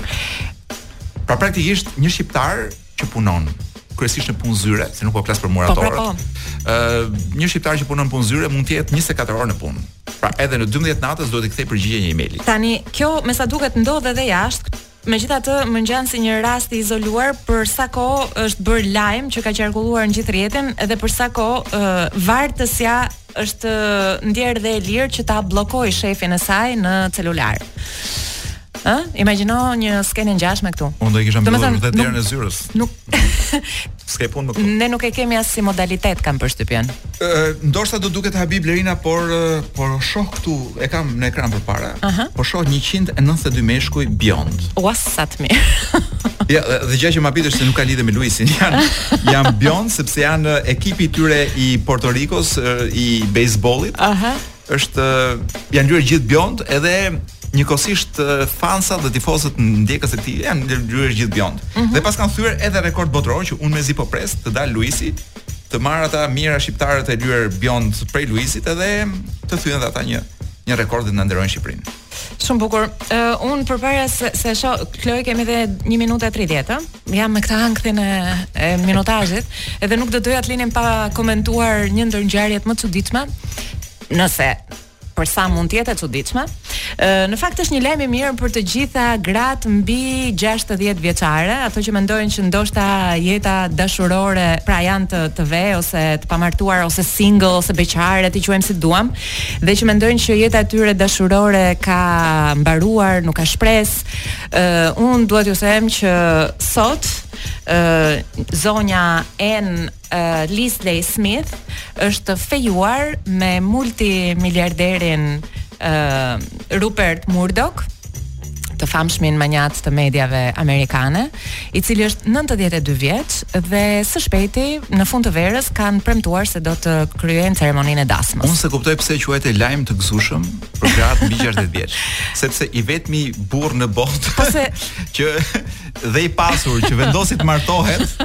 Pra praktikisht një shqiptar që punon kryesisht në punë zyre, se nuk po flas për muratorët. Po, pra, po. Ë, një shqiptar që punon në punë zyre mund të jetë 24 orë në punë. Pra edhe në 12 të natës duhet t'i kthejë përgjigje një emaili. Tani, kjo me sa duket ndodh edhe jashtë, Megjithatë, më ngjan si një rast i izoluar për sa kohë është bërë lajm që ka qarkulluar në gjithë rrjetin dhe për sa kohë uh, vartësja është ndjerë dhe e lirë që ta bllokojë shefin e saj në celular. Ë, imagjino një skenë të ngjashme këtu. Unë do i kisha mbyllur vetë derën e zyrës. Nuk S'ke punë më këtu. Ne nuk e kemi as si modalitet kam përshtypjen. Ë ndoshta do duket habi Blerina, por po shoh këtu, e kam në ekran përpara. Uh -huh. Po shoh 192 meshkuj bjondë. Ua sa të mirë. ja, dhe, dhe gjëja që më habit është se nuk ka lidhje me Luisin, janë janë bjondë sepse janë ekipi i tyre i Porto Rikos i bejsbollit. Aha. Uh -huh. është janë lyer gjithë bjondë edhe njëkohësisht fansat dhe tifozët ndjekësit e tij janë lyer gjithë bjondë. Mm -hmm. Dhe paskan thyer edhe rekord botëror që unë mezi po pres të dalë Luisi të marrë ata mijëra shqiptarët e lyer bjondë prej Luisit edhe të thyejnë ata një një rekord dhe na nderojnë Shqipërinë. Shumë bukur. Uh, un përpara se s'e shoh Kloj kemi edhe 1 minutë 30, ë. Jam me këtë ankthin e, e minutazhit, edhe nuk do doja të linim pa komentuar një ndër ngjarjet më të çuditshme. Nëse për sa mund të jetë e çuditshme. Ë në fakt është një lajm i mirë për të gjitha gratë mbi 60 vjeçare, ato që mendojnë që ndoshta jeta dashurore pra janë të të ve ose të pamartuar ose single ose beqare, t'i quajmë si duam. dhe që mendojnë që jeta e tyre dashurore ka mbaruar, nuk ka shpresë. Ë uh, un dua t'ju them që sot ë uh, zonja Ann uh, Lesley Smith është fejuar me multimiliarderin uh, Rupert Murdoch të famshmin manjat të mediave amerikane, i cili është 92 vjeç dhe së shpejti në fund të verës kanë premtuar se do të kryejnë ceremoninë e dasmës. Unë s'e kuptoj pse quhet lajm të gëzueshëm për gratë mbi 60 vjeç, sepse i vetmi burrë në botë po se... që dhe i pasur që vendosi të martohet,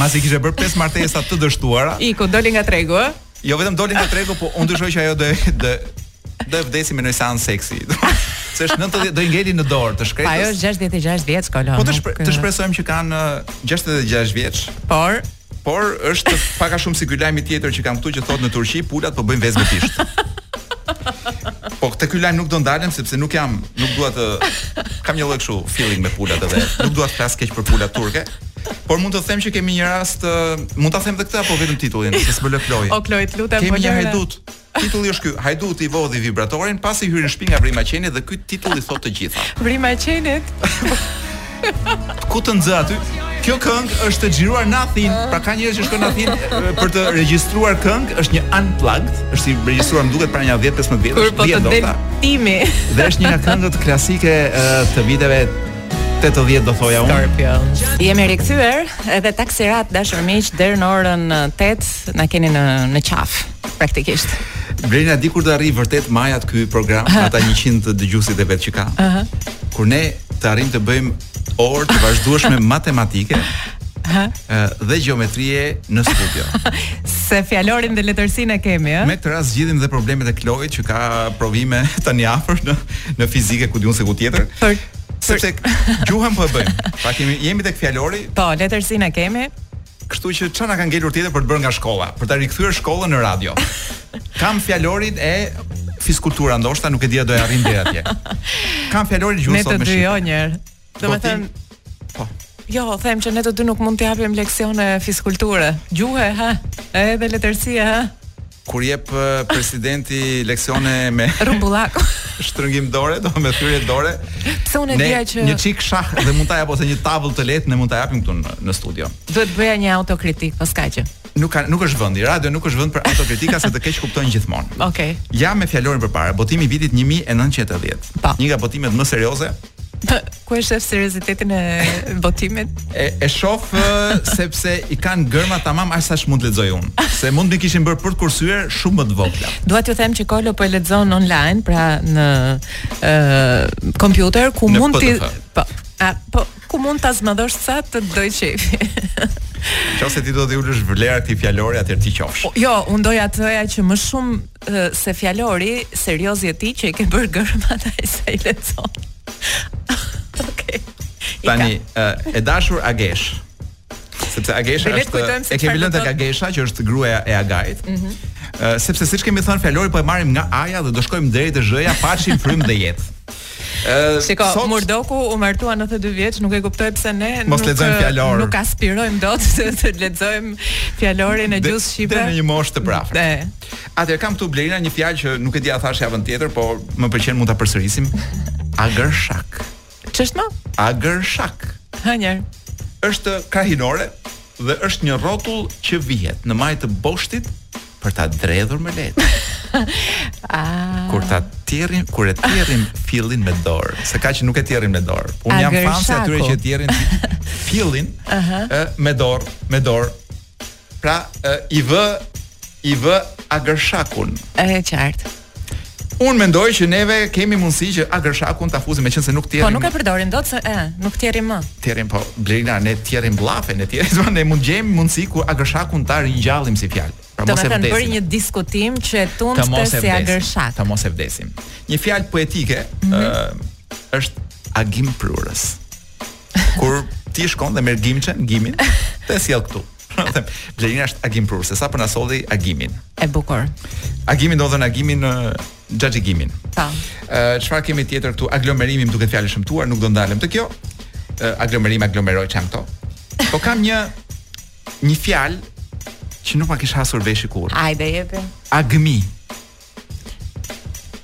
masi kishte bërë pesë martesa të dështuara. Iku doli nga tregu, ë? Jo vetëm doli nga tregu, po unë dyshoj që ajo do do do i vdesi në një seancë seksi. Se është 90 do i ngeli në dorë të shkretës. Ajo është 66 vjeç kolon. Po të, shpre, të shpresojmë që kanë 66 vjeç. Por por është pak a shumë si ky lajmi tjetër që kam këtu që thotë në Turqi pulat po bëjnë vezë me pisht. Po te ky lajm nuk do ndalem sepse nuk jam, nuk dua të kam një lloj kështu feeling me pulat edhe. Nuk dua të flas keq për pulat turke. Por mund të them që kemi një rast, mund ta them edhe këtë apo vetëm titullin, se s'më lë Kloj. O Kloj, lutem, po. Kemi një hajdut. Titulli është ky, hajduti vodhi vibratorin pasi hyri në shtëpi nga vrima e qenit dhe ky titull i thotë të gjitha. Vrima e qenit. Ku të nxë aty? Kjo këngë është e xhiruar në Athinë, ah. pra ka njerëz që shkojnë në Athinë për të regjistruar këngë, është një unplugged, është i regjistruar më duket para një 10-15 vjetësh. Kur po të del timi. Dhe është një nga këngët klasike të viteve 80 do thoja unë. Scorpions. Jemi rikthyer edhe taksirat, të dashur miq deri në orën 8 na keni në në qafë. praktikisht. Verna, di kur do arrijë vërtet majat ky program me ata 100 dëgjuesit e vet që ka. Ëh. Kur ne të arrijmë të bëjmë orë të vazhdueshme matematike, dhe gjeometrie në studio. Se fjalorin dhe letërsinë e kemi, ë? Me këtë rast zgjidhim dhe problemet e Kloit që ka provime tani afër në në fizikë, ku di un se ku tjetër. Për sepse gjuhën po e bëjmë. Pra kemi jemi tek fjalori. Po, letërsinë e kemi. Kështu që çfarë na ka ngelur tjetër për të bërë nga shkolla, për ta rikthyer shkollën në radio. Kam fjalorin e fiskultura ndoshta nuk e di a do e arrim deri atje. Kam fjalorin e gjuhës së sotme shqipe. Ne të dy jo një herë. Domethënë po. Jo, them që ne të dy nuk mund të japim leksione fiskulture. Gjuhë, ha. Edhe letërsi, ha. Kur jep presidenti leksione me rrumbullak, shtrëngim dore, do me thyrje dore. Se unë di ca një çik shah dhe mund ta jap ose një tavël të lehtë edhe mund ta japim këtu në, në studio. Do të bëja një autokritikë pas kaqe. Nuk ka nuk është vendi, radio nuk është vend për autokritika se të keqkuptojnë gjithmonë. Okej. Okay. Ja me fjalorin përpara, botimi i vitit 1980. Pa. Po. Një nga botimet më serioze Ku e shef seriozitetin e botimit? E, e shof sepse i kanë gërmat tamam aq sa mund të lexoj unë. Se mund të kishin bërë për të kursyer shumë më të vogla. Dua t'ju them që Kolo po e lexon online, pra në ë uh, kompjuter ku ne mund ta po, a, po ku mund ta zmadhosh sa të dojë qejfi. Qoftë se ti do t'i ulësh vlerat këtij fjalori atëherë ti qofsh. Po, jo, unë doja të thoja që më shumë se fjalori serioz je ti që i ke bërë gërmat aq sa i lexon. Okej. Tani e dashur Ageshë. Sepse Agesha është e kemi lënë tek Agesha që është gruaja e Agait. Ëh. Mhm. Sepse siç kemi thënë fjalorin po e marrim nga Aja dhe do shkojmë deri te Zhëja, paçim frymë dhe jetë. Shiko, sot... Murdoku u martua 92 vjeç, nuk e kuptoj pse ne Mos nuk fjalor. nuk aspirojmë dot që të lexojmë fjalorin e gjuhës shqipe. Dhe në një moshë të përafërt. Dhe. Atëherë kam këtu Blerina një fjalë që nuk e di e thashë javën tjetër, por më pëlqen mund ta përsërisim. Agërshak. Ç'është mo? Agërshak. Ha një. Është krahinore dhe është një rrotull që vihet në majë të boshtit për ta dredhur më lehtë. Ah. Kur ta tjerrim, kur e tjerrim fillin me dorë, se ka që nuk e tjerrin me dorë. Unë jam fanse e atyre që tjerrin fillin uh -huh. me dorë, me dorë. Pra, i vë i vë agërshakun. E qartë. Unë mendoj që neve kemi mundësi që Agërshakun ta fusim meqense nuk tjerrim. Po nuk e përdorim dot se e, nuk tjerrim më. Tjerrim po, Blerina ne tjerrim llafe, ne tjerrim, ne mund të gjejmë mundësi ku Agërshakun ta ringjallim si fjalë. Pra mos e vdesim. Do të bëje një diskutim që e tunde si Agërshak. Ta mos e vdesim. Një fjalë poetike mm -hmm. uh, është agimprurës. Kur ti shkon dhe merr gimçen, gimin, të sjell këtu. Pra themi, Blerina është agimprurëse, sapo na solli agimin. E bukur. Agimin do të thonë agimin e xhaxhi Gimin. Po. Ë çfarë kemi tjetër këtu? Aglomerimi m'u duk fjalë e shëmtuar, nuk do ndalem te kjo. Ë aglomerim, aglomeroj ç'janë këto. Po kam një një fjalë që nuk ma kish hasur veshi kurrë. Hajde jepi. Agmi.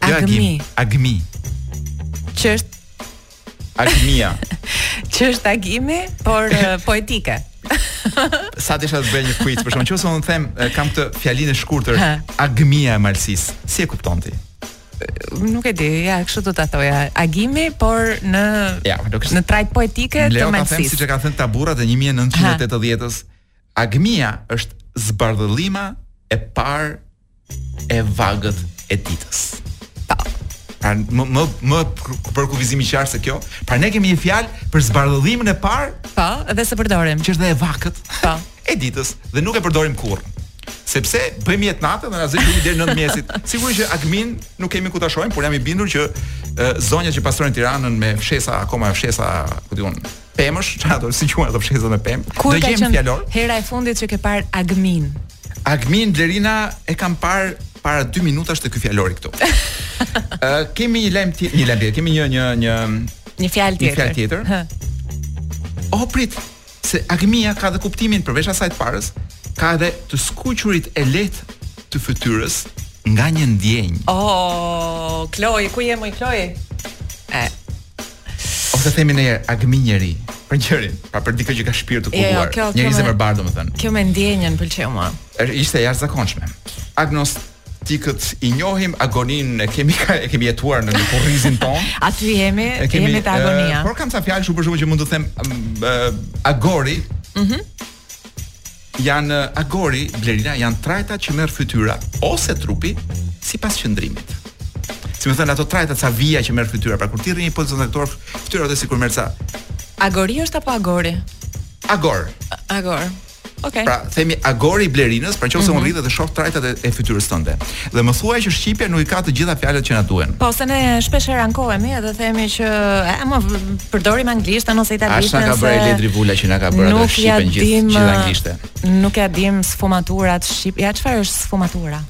Jo Agmi. Agmi. Ç'është Agmia. Ç'është agimi, por poetike. S'arrita të bëj një quiz, por në qoftë se unë them, kam këtë fjalinë e shkurtër, agmia e malësisë, si e kupton ti? nuk e di, ja, kështu do ta thoja. Agimi, por në ja, nuk në trajtë poetike të Malësisë. Le të them siç e kanë thënë ata burrat e 1980-s, Agmia është zbardhëllima e parë e vagët e ditës. Pra më më më përkufizim i qartë se kjo, pra ne kemi një fjalë për zbardhëllimin e parë, po, dhe s'e përdorim. Që është dhe e vagët. Po. E ditës dhe nuk e përdorim kurrë. Sepse bëjmë jetë natë dhe na zë gjumi deri në 9 të mëngjesit. Sigurisht që Agmin nuk kemi ku ta shohim, por jam i bindur që zonjat që pastrojnë Tiranën me fshesa akoma fshesa, ku di un, pemësh, çfarë, si quhen ato fshesa me pemë? Kur ka qenë fjalor? Hera e fundit që ke parë Agmin. Agmin Blerina e kam parë para 2 minutash te ky fjalori këtu. Ë uh, kemi një lajm tjetër, një lajm tjetër, kemi një një një një fjalë tjetër. Një fjalë tjetër. Oh, prit, se agmia ka dhe kuptimin përveç asaj të parës, ka edhe të skuqurit e lehtë të fytyrës nga një ndjenjë. Oh, Kloj, ku je moj Kloj? E, Ose themi ne agmi njeri për njeriun, pra për dikë që ka shpirt të kulluar. Jo, jo, kjo, kjo njeri zemërbardhë, domethënë. Kjo me ndjenjën pëlqeu mua. Ishte jashtëzakonshme. Agnostikët i njohim agoninë e kemi e kemi jetuar në kurrizin tonë. Aty jemi, e kemi, jemi te agonia. Uh, por kam ca fjalë shumë për shkak që mund të them uh, agori. Mhm. Mm Janë agori, Blerina, janë trajta që merr fytyra ose trupi sipas qëndrimit. Si me thënë ato trajta ca vija që merr fytyra, pra kur ti rri në pozicion të caktuar, fytyra edhe sikur merr ca. Agori është apo agori? Agor. Agor. Okej. Okay. Pra themi agori i Blerinës, pra nëse mm -hmm. unë rri dhe të shoh trajtat e, e fytyrës tënde. Dhe më thuaj që shqipja nuk i ka të gjitha fjalët që na duhen. Po se ne shpesh herë ankohemi edhe themi që e mo përdorim anglisht ose italisht. Ashtu ka bërë Ledri Vula që na ka bërë atë shqipen gjithë gjithë anglishte. Nuk ia dim sfumaturat shqip. Ja çfarë është sfumatura?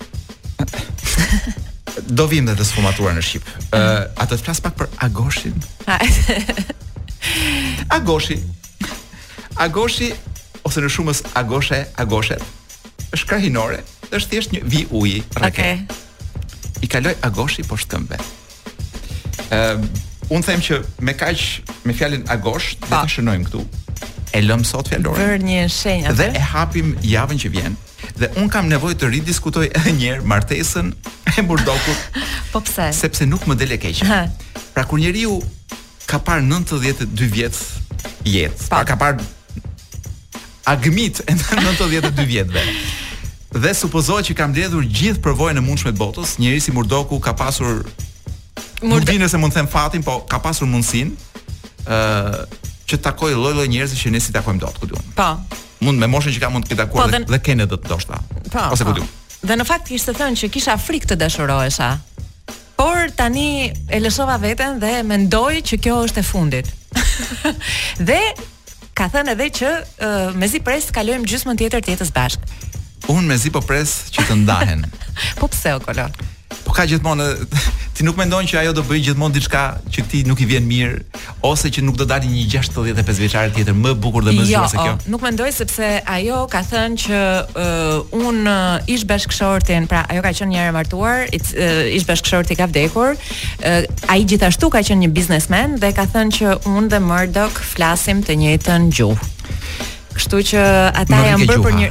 Do vim edhe te sfumatura në shqip. Ë, uh, a të të flas pak për Agoshin? Agoshi. Agoshi ose në shumës Agoshe, Agoshe. është krahinore, është thjesht një vijë uji, rrëke. Okej. Okay. I kaloi agoshi poshtë këmbëve. Ëm, ehm, un them që me kaq me fjalën agosh do ta shënojmë këtu. E lëm sot fjalorin. Vër një shenjë. Dhe e hapim javën që vjen. Dhe un kam nevojë të ridiskutoj edhe një herë martesën e Murdokut. po pse? Sepse nuk më del e keqe. Pra kur njeriu ka parë 92 vjet jetë. Po. Pra ka parë agmit e 92 vjetëve. Dhe supozohet që ka mbledhur gjithë përvojën e mundshme të botës, njeri si Murdoku ka pasur Murdo... nuk di nëse mund të them fatin, po ka pasur mundësinë ë uh, që të takojë lloj-lloj njerëzish që ne s'i takojmë dot, ku di un. Po. Mund me moshën që ka mund të ketë takuar po, dhe, dhe Kenedët ndoshta. Po. Ose ku po. di un. Dhe në fakt kishte thënë që kisha frikë të dashurohesha. Por tani e lëshova veten dhe mendoj që kjo është e fundit. dhe ka thënë edhe që uh, mezi pres të kalojmë gjysmën tjetër të jetës bashkë. Unë mezi po pres që të ndahen. po pse o Kolo? Po ka gjithmonë ti nuk mendon që ajo do bëj gjithmonë diçka që ti nuk i vjen mirë ose që nuk do dali një 65 vjeçare tjetër më e bukur dhe më e zgjuar jo, se kjo. Jo, nuk mendoj sepse ajo ka thënë që uh, un uh, ish bashkëshortin, pra ajo ka qenë një herë e martuar, uh, ish bashkëshorti ka vdekur. Uh, ai gjithashtu ka qenë një biznesmen dhe ka thënë që un dhe Murdoch flasim të njëjtën gjuhë. Kështu që ata janë bërë për një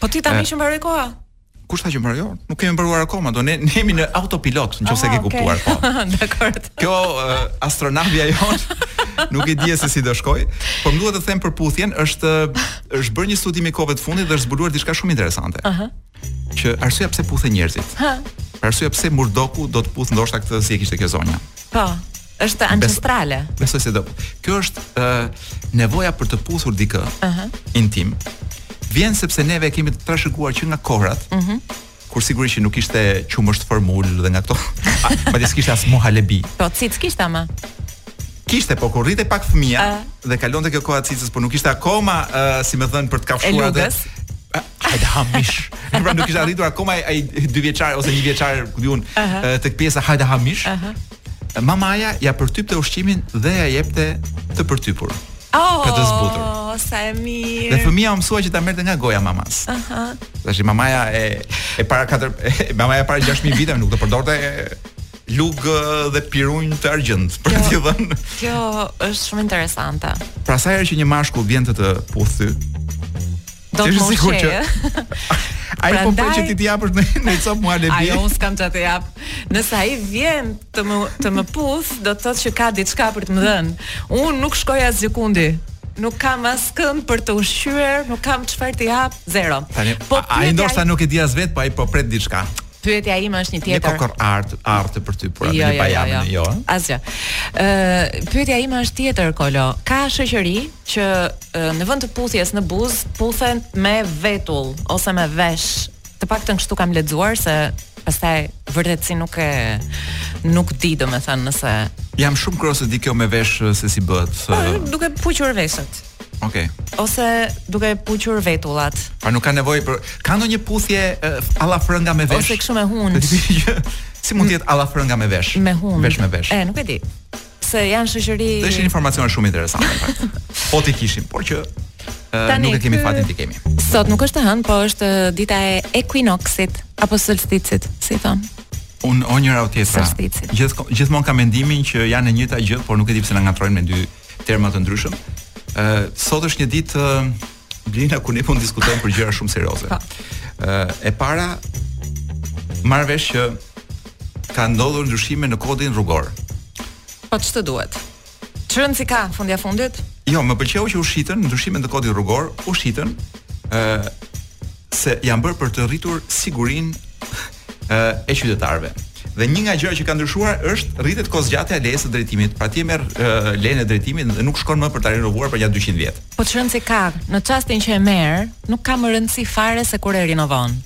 Po si tani që mbaroi koha? Kush tha që mbaroi? Jo, nuk kemi mbaruar akoma, do ne, ne jemi në autopilot, nëse ke ah, kuptuar po. Dakor. Kjo uh, astronavia jon nuk e di se si do shkoj, por më duhet të them për puthjen, është është bërë një studim i kohëve të fundit dhe është zbuluar diçka shumë interesante. Aha. Që arsyeja pse puthen njerëzit. Ha. Arsyeja pse Murdoku do ta puth ndoshta këtë si e kishte kjo zonja. Po. Është ancestrale. Besoj se do. Kjo është ë uh, nevoja për të puthur dikë. Ëh. Uh -huh. Intim. Vjen sepse neve e kemi të trashëguar që nga kohrat. Ëh. Uh -huh. Kur sigurisht që nuk ishte qumësht formul dhe nga këto. Ma dhe s'kishte as muhalebi. Po, cicë kishte ama. Kishte, po kur rritej pak fëmija uh. dhe kalonte kjo koha cicës, por nuk ishte akoma, uh, si me thënë, për të kafshuar dhe... Hajde hamish. pra nuk ishte rritur akoma ai dy vjeçar ose një vjeçar, ku di un, uh -huh. tek pjesa hajde hamish. Uh -huh. Mamaja ia përtypte ushqimin dhe ia jepte të përtypur. Oh, për ta zbutur. Oh, sa e mirë. Dhe fëmija u mësua që ta merrte nga goja mamas. Aha. Uh -huh. Tash mamaja e e para katër, mamaja e para 6000 viteve nuk do përdorte lug dhe pirun të argjendtë për kjo, t'i dhënë. Kjo është shumë interesante. Pra sa herë që një mashkull vjen të të puthë, Domethënë që... Ai po pret që ti të japësh ndonjë cop muhalebi unë s'kam çat të jap. Nëse ai vjen të më të më puth, do të thotë që ka diçka për të më dhënë. Unë nuk shkoj asgjëkundi. Nuk kam askënd për të ushqyer, nuk kam çfarë të jap, zero. Tani, po ai ndoshta nuk e di as vet, po ai po pret diçka. Pyetja ime është një tjetër. Një kokoradhe, ardhi për ty, por jo, jo, jo, jo. jo. Asgjë. Ë, pyetja ime është tjetër, Kolo. Ka shoqëri që në vend të puthjes në buzë puthen me vetull ose me vesh. Të paktën kështu kam lexuar se pastaj vërtetësinë nuk e nuk di domethënë nëse jam shumë kurioz se di kjo me vesh se si bëhet. Po, se... duke puqur veshët. Okej. Okay. Ose duke puqur vetullat. Po nuk ka nevojë për ka ndonjë puthje uh, alla frënga me vesh. Ose kështu me hund. si mund të jetë alla frënga me vesh? Me hund. Vesh me vesh. E, nuk e di. se janë shoqëri Do ishin informacione shumë interesante në fakt. Po t'i kishim, por që Tani, nuk e kemi fatin t'i kemi. Sot nuk është e hënë, po është dita e ekuinoksit apo solsticit, si thonë. Unë o njëra o tjetra. Gjithë gjithmonë kam mendimin që janë e njëjta gjë, por nuk e di pse na ngatërrojnë me dy terma të ndryshëm. Ë sot është një ditë Blina kur ne po diskutojmë për gjëra shumë serioze. Ë po. e para marr vesh që ka ndodhur ndryshime në kodin rrugor. Po ç'të duhet? Ç'rëndësi ka fundja fundit? Jo, më pëlqeu që u shitën ndryshimet në kodin rrugor, u shitën ë se janë bërë për të rritur sigurinë e qytetarëve. Dhe një nga gjërat që ka ndryshuar është rritet kohëzgjatja e lejes së drejtimit. Pra ti e merr lejen e drejtimit dhe nuk shkon më për ta rinovuar për nja 200 vjet. Po ç'rëndësi ka, në çastin që e merr, nuk ka më rëndësi fare se kur e rinovon.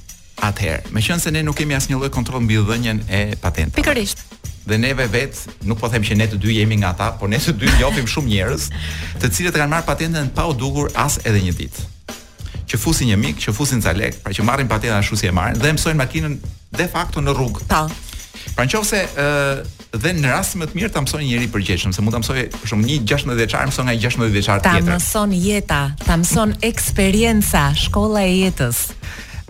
Atëherë, meqenëse ne nuk kemi asnjë lloj kontroll mbi dhënien e patentës. Pikërisht. Dhe neve vetë, nuk po them që ne të dy jemi nga ata, por ne të dy njohim shumë njerëz, të cilët kanë marrë patentën pa u dukur as edhe një ditë. që fusin një mik, që fusin ca lekë, pra që marrin patentën ashtu si e marrin dhe e mësojnë makinën de facto në rrugë. Po. Pra në qoftë se ë dhe në rastin më të mirë ta mëson një njeri i përgjegjshëm, se mund ta mësojë për shembull një 16 vjeçar mëson nga 16 vjeçar tjetër. Ta mëson jeta, ta mëson eksperienca, shkolla e jetës.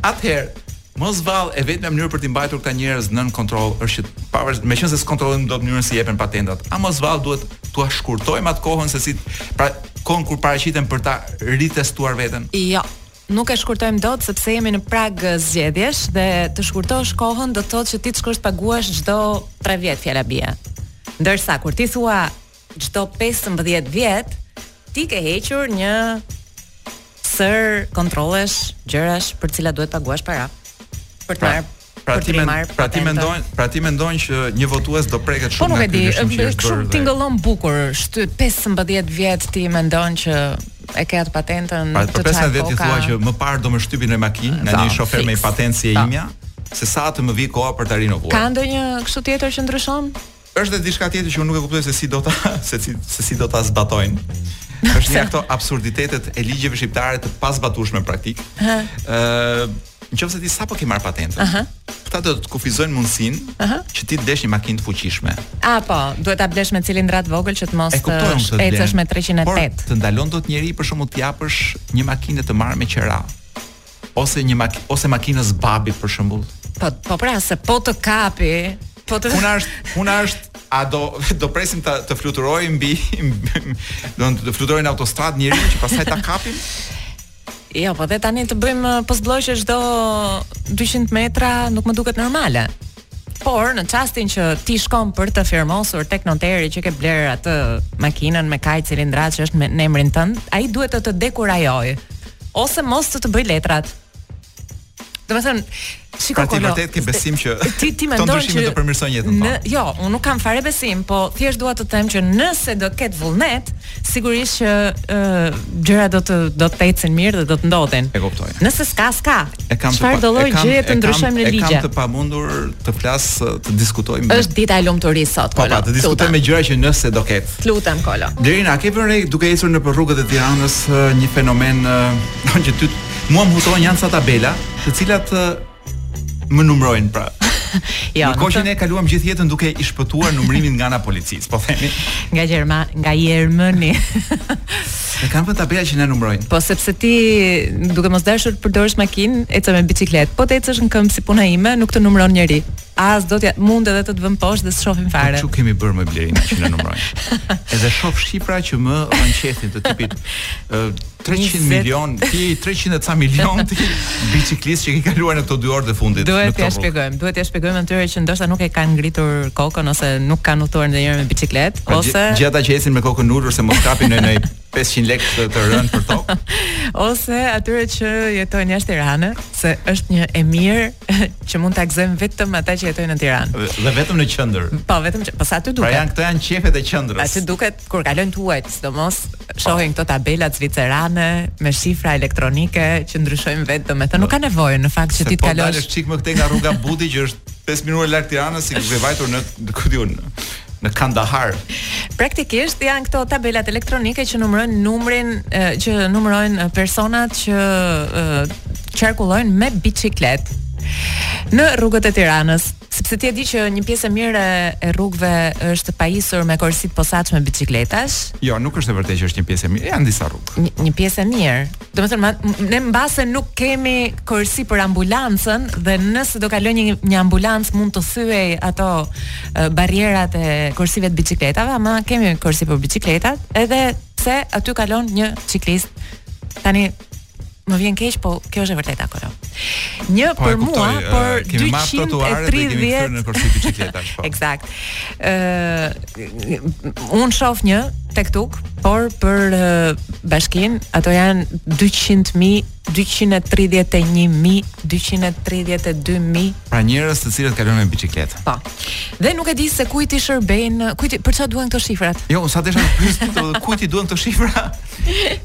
Atëherë, Mos vallë, e vetmja mënyrë për t'i mbajtur këta njerëz nën kontroll është që pavarësisht meqenëse s'kontrollojmë dot mënyrën si jepen patentat, a mos vallë duhet t'ua shkurtojmë atë kohën se si pra kohën kur paraqiten për ta ritestuar veten? Jo. Nuk e shkurtojmë dot sepse jemi në prag zgjedhjesh dhe të shkurtosh kohën do të thotë që ti të shkosh të paguash çdo 3 vjet fjala bie. Ndërsa kur ti thua çdo 15 vjet ti ke hequr një sërë kontrollesh, gjërash për të cilat duhet të paguash para. Për të pra, marrë Pra ti mend, pra ti mendon, pra ti mendon që një votues do preket po shumë nga ky shumë që është shumë tingëllon bukur, shtyhet 15 vjet ti mendon që e ke atë patentën pra, ç'të çan koka. Pra 15 vjet që më parë do më shtypin me makinë nga një shofer me patentë si e imja, se sa të më vijë koha për ta rinovuar. Ka ndonjë kështu tjetër që ndryshon? Është dhe diçka tjetër që unë nuk e kuptoj se si do ta se si se si do ta zbatojnë. Është nja ato absurditetet e ligjeve shqiptare të pazbatueshme praktik. Ëh, uh, në qoftë se ti sapo ke marrë patentën. Ëh. Këta do të kufizojnë mundësinë uh -huh. që ti të blesh një makinë të fuqishme. A po, duhet ta blesh me cilindra të vegjël që të mos të ecësh me 308. Por të ndalon dot njeri për shembull të ngasësh një makinë të marrë me qera. ose një mak ose makinën e babit për shembull. Po po pra se po të kapi, po të Puna është, puna është a do do presim të të fluturojmë mbi do të fluturojë në autostradë njeri që pastaj ta kapim? Jo, po dhe tani të bëjmë uh, postbloqe çdo 200 metra, nuk më duket normale. Por në çastin që ti shkon për të firmosur tek noteri që ke blerë atë makinën me kaq cilindrata që është në emrin tënd, ai duhet të të dekurajojë ose mos të të bëjë letrat. Domethënë, shiko Kolo. Pra ti vërtet ke besim që ti ti mendon që do të përmirësojë jetën tonë. Jo, unë nuk kam fare besim, po thjesht dua të them që nëse do të ketë vullnet, Sigurisht që ë gjërat do të do të ecin mirë dhe do të ndodhin. E kuptoj. Nëse s'ka, s'ka. E kam të Çfarëdo lloj gjëje të ndryshojmë në ligje? E kam të pamundur të flas, të diskutoj me Është dita e lumturisë sot, Kolo. Po, pa, të diskutoj me gjëra që nëse do ketë. Të lutem, Kolo. Derina, ke vënë re duke ecur nëpër rrugët e Tiranës një fenomen që mua më huton janë ca tabela, të cilat Më numrojnë pra. jo, në kohë ne kaluam gjithë jetën duke i shpëtuar numrimit nga ana e policisë, po themi. Nga Gjerma, nga Jermëni. Na kanë vënë tabela që na numrojnë. Po sepse ti duke mos dashur të përdorësh makinë, ecën me biçikletë. Po të ecësh në këmbë si puna ime, nuk të numron njeri. As do të mund edhe të të vënë poshtë dhe s'shofin po fare. Po ç'u kemi bërë more Derina që na numrojnë. edhe shof shifra që më rrëqethin të tipit uh, 300 milionti, 300 e ca milionti biçiklist që ke kaluar në këto dy orë të fundit. Duhet t'ja shpjegojmë, duhet t'ja shpjegojmë atyre që ndoshta nuk e kanë ngritur kokën ose nuk kanë udhëtuar ndonjëherë me biçikletë, ose gjithë ata që ecin me kokën ulur se mos kapin ndonjë 500 lekë të, të rënë për tokë. Ose atyre që jetojnë jashtë Tiranës, se është një e mirë që mund ta gëzojmë vetëm ata që jetojnë në Tiranë. Dhe, dhe vetëm në qendër. Po, vetëm që po sa aty pra duket. Pra janë këto janë qejfet e qendrës. Aty duket kur kalojnë të huajt, sidomos shohin këto tabelat zvicerane me shifra elektronike që ndryshojnë vetë, domethënë nuk ka nevojë në fakt që ti të po kalosh. Po të dalësh çik më këtej nga rruga Budi që është 5 minuta larg Tiranës si duke vajtur në ku di unë në Kandahar. Praktikisht janë këto tabelat elektronike që numërojnë numrin që numërojnë personat që qarkullojnë me biçikletë në rrugët e Tiranës. Sepse ti e di që një pjesë e mirë e rrugëve është pajisur me korsi të posaçme biçikletash. Jo, nuk është e vërtetë që është një pjesë e mirë, janë disa rrugë. Një, një pjesë e mirë. Domethënë ne mbase nuk kemi korsi për ambulancën dhe nëse do kalojë një një ambulancë mund t'i thyejë ato barrierat e korsive të biçikletave, ama kemi korsi për biçikletat, edhe pse aty kalon një çiklist. Tani më vjen keq, po kjo është e vërtetë apo jo? Një po, për mua, uh, por 230 në korsi biçikletash. Po. Eksakt. Ëh, un shof një tek tuk, por për uh, bashkin ato janë 200.000 231.232.000 Pra njerëz të cilët kalojnë me biçikletë. Po. Dhe nuk e di se kujt i shërbejnë, kujt për çfarë duhen këto shifrat. Jo, sa desha të pyes kujt i duhen këto shifra?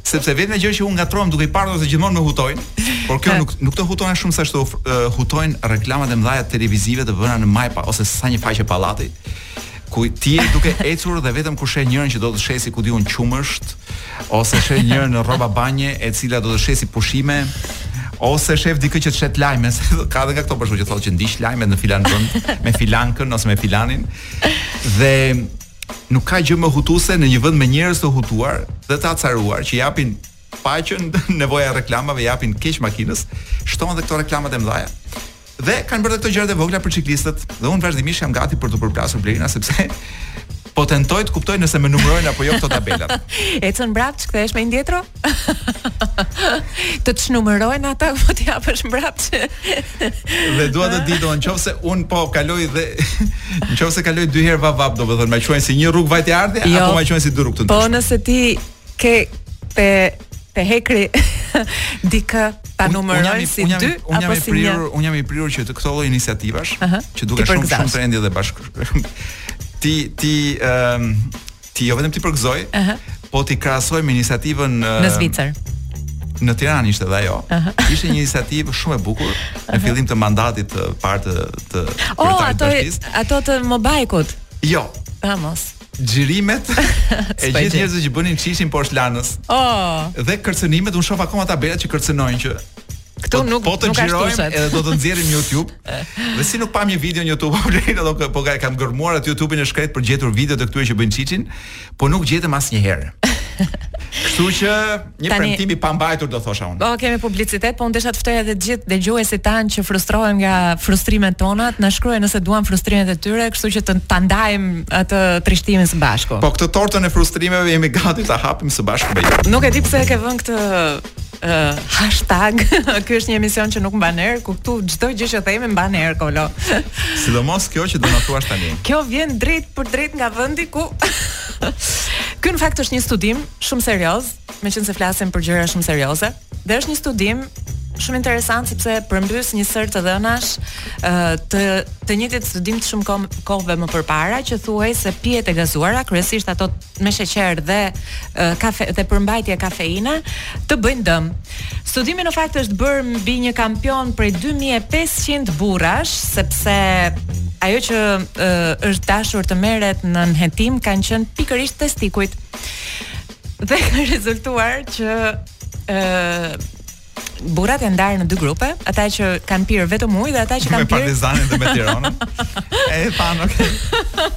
Sepse vetëm ajo që unë ngatërrohem duke i parë ose gjithmonë më hutojnë, por kjo nuk nuk të huton shumë sa hutojnë reklamat e mëdha televizive të bëra në Majpa ose sa një faqe pallati. ku ti je duke ecur dhe vetëm kur sheh njërën që do të shesi ku di unë qumësht ose sheh njërën në rroba banje e cila do të shesi pushime ose shef dikë që të shet lajme se ka edhe nga këto për shkak që thotë që ndiq lajmet në filan vend me filankën ose me filanin dhe nuk ka gjë më hutuese në një vend me njerëz të hutuar dhe të acaruar që japin faqen nevoja e reklamave japin keq makinës, shtohen dhe këto reklamat e mëdha. Dhe kanë bërë këto gjërat e vogla për çiklistët dhe unë vazhdimisht jam gati për të përplasur Blerina sepse po tentoj të kuptoj nëse më numërojnë apo jo këto tabela. Ecën mbrapsht, kthehesh me indietro? të çnumërojnë ata apo të japësh mbrapsht? dhe dua të di domethënë nëse un po kaloj dhe nëse kaloj dy herë vap vap, domethënë më quajnë si një rrugë vajtje ardhje jo, apo më quajnë si dy rrugë të ndryshme. Po nëse ti ke pe pe hekri dikë ta numërojnë si un, un dy un apo si një. Unë jam i prirur që të këto lloj iniciativash uh -huh. që duken shumë shumë trendi dhe bashk ti ti ëm um, ti jo vetëm t'i përgëzoj, uh -huh. po t'i krahasoj me iniciativën uh, në Zvicër. Në Tiranë ishte dhe ajo. Uh -huh. Ishte një iniciativë shumë e bukur në uh -huh. fillim të mandatit të parë të të oh, ato ato të Mobajkut. Jo. Vamos. xhirimet e gjithë njerëzve që bënin çiçin poshtë Lanës. Oh. Dhe kërcënimet, unë shoh akoma tabelat që kërcënojnë që Këtu po, nuk po të xhirojmë edhe do të nxjerrim në YouTube. Dhe si nuk pam një video në YouTube, po vjen ato po ka kam gërmuar atë YouTube-in e shkret për gjetur videot e këtyre që bëjnë çiçin, po nuk gjetëm asnjëherë. Kështu që Një Tani, premtim i pambajtur do thosha unë. Oh, kemi publicitet, po unë desha të ftoj edhe të gjithë dëgjuesit tanë që frustrohen nga frustrimet tona, të na shkruajnë nëse duan frustrimet e tyre, kështu që të ta ndajmë atë trishtimin së bashku. Po këtë tortën e frustrimeve jemi gati ta hapim së bashku me ju. Nuk e di pse e ke vënë këtë uh, hashtag. Ky është një emision që nuk mban erë, ku këtu çdo gjë që themi mban erë kolo. Sidomos kjo që do na thuash tani. Kjo vjen drejtpërdrejt nga vendi ku Ky në fakt është një studim shumë serioz, meqenëse flasim për gjëra shumë serioze. Dhe është një studim shumë interesant sepse përmbys një sërë të dhënash të të njëjtit studim të shumë kom, kohëve më përpara që thuhej se pijet e gazuara, kryesisht ato me sheqer dhe kafe dhe përmbajtje kafeina, të bëjnë dëm. Studimi në fakt është bërë mbi një kampion prej 2500 burrash, sepse ajo që është dashur të merret në nën hetim kanë qenë pikërisht testikujt. Dhe ka rezultuar që ë uh, burrat janë ndarë në dy grupe, ata që kanë pirë vetëm ujë dhe ata që kanë pirë me Partizanin dhe me Tironën. e thanë, okay.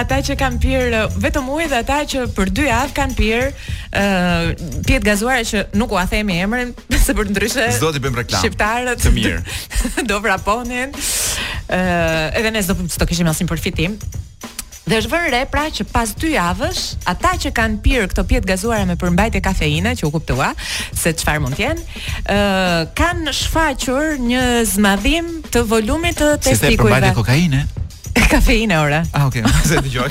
ata që kanë pirë vetëm ujë dhe ata që për dy javë kanë pirë ë uh, pijet e gazuara që nuk ua themi emrin, se përndryshe do të bëjmë reklamë. Shqiptarët të mirë. do vraponin. ë uh, edhe ne s'do të kishim asnjë përfitim. Dhe është vënë re pra që pas dy javësh, ata që kanë pirë këto pijet e gazuara me përmbajtje kafeine, që u kuptua se çfarë mund të jenë, ë uh, kanë shfaqur një zmadhim të volumit të testikujve. Si the përmbajtje kokaine? Kafeine ore. Ah, okay. S'e dëgjoj.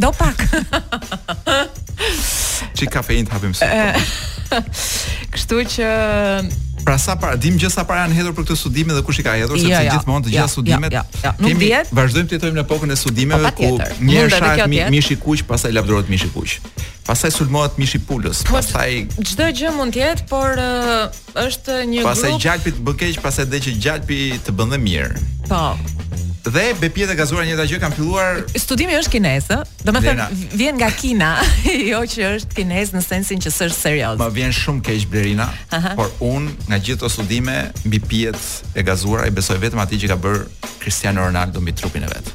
Do pak. Çi kafeinë të hapim sot. Po. Kështu që Pra sa para dim gjë sa para janë hedhur për këto studime dhe kush i ka hedhur sepse ja, ja, gjithmonë të gjitha ja, studimet ja, ja, ja. Nuk kemi vazhdojmë të jetojmë në epokën e studimeve po, ku një herë shahet mishi i kuq pastaj lavdërohet mishi i kuq. Pastaj sulmohet mishi i pulës, po, pastaj çdo gjë mund të jetë, por uh, Është një grup. Pastaj gjalpi të bën keq, pastaj del që gjalpi të bën dhe mirë. Po. Dhe me pijet e gazuara e njëjta gjë kanë filluar Studimi është kinez, ë? Domethënë vjen nga Kina, jo që është kinez në sensin që s'është serioz. Më vjen shumë keq Blerina, Aha. por unë nga gjithë ato studime mbi pijet e gazuara i besoj vetëm atij që ka bërë Cristiano Ronaldo mbi trupin e vet.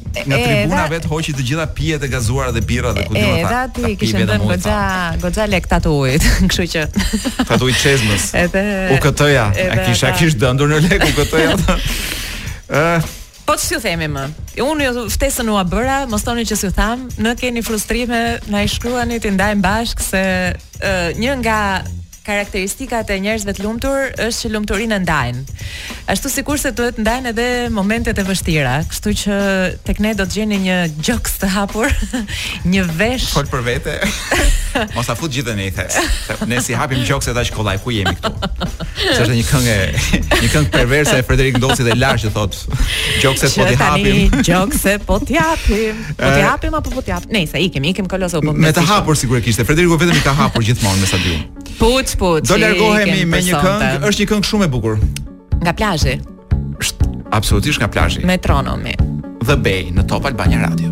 Nga E, tribuna edhe- vetë hoqi të gjitha pijet e gazuara dhe birrat dhe ku di unë E, ata. edhe atij i kishin dhënë goxha, goxha lek ata të ujit, kështu që... Të ujit çezmës. Edhe... U këtë-ja, a edhe kisha ata- kish dëndur në lek u këtë-ja. Ëh, Po ç'ju themi më? Unë ju ftesën ua bëra, mos thoni që s'ju thamë, në keni frustrime, na i shkruani t'i ndajmë bashkë se ë, një nga Karakteristikat e njerëzve të lumtur është që lumturinë e ndajnë. Ashtu sikurse duhet të ndajnë edhe momentet e vështira. Kështu që tek ne do të gjeni një gjoks të hapur, një vesh. Fol për vete. Mos na fut të gjithë në thes. Ne s'i hapim gjokset aq kollaj ku jemi këtu. Është një këngë, një këngë perverse e Frederik Ndocit dhe Larsh që thotë Gjokset po t'i hapim. Gjokset po t'i hapim. Po t'i hapim apo po t'i hapim? Nejse ikim, ikim kolosa u bëm. Me të hapur sikur e kishte. Frederiku vetëm i ka hapur gjithmonë me sa di unë. Puç, puç. Do largohemi me një këngë, është një këngë shumë e bukur. Nga plazhi. Absolutisht nga plazhi. Metronomy. The Bay në Top Albania Radio.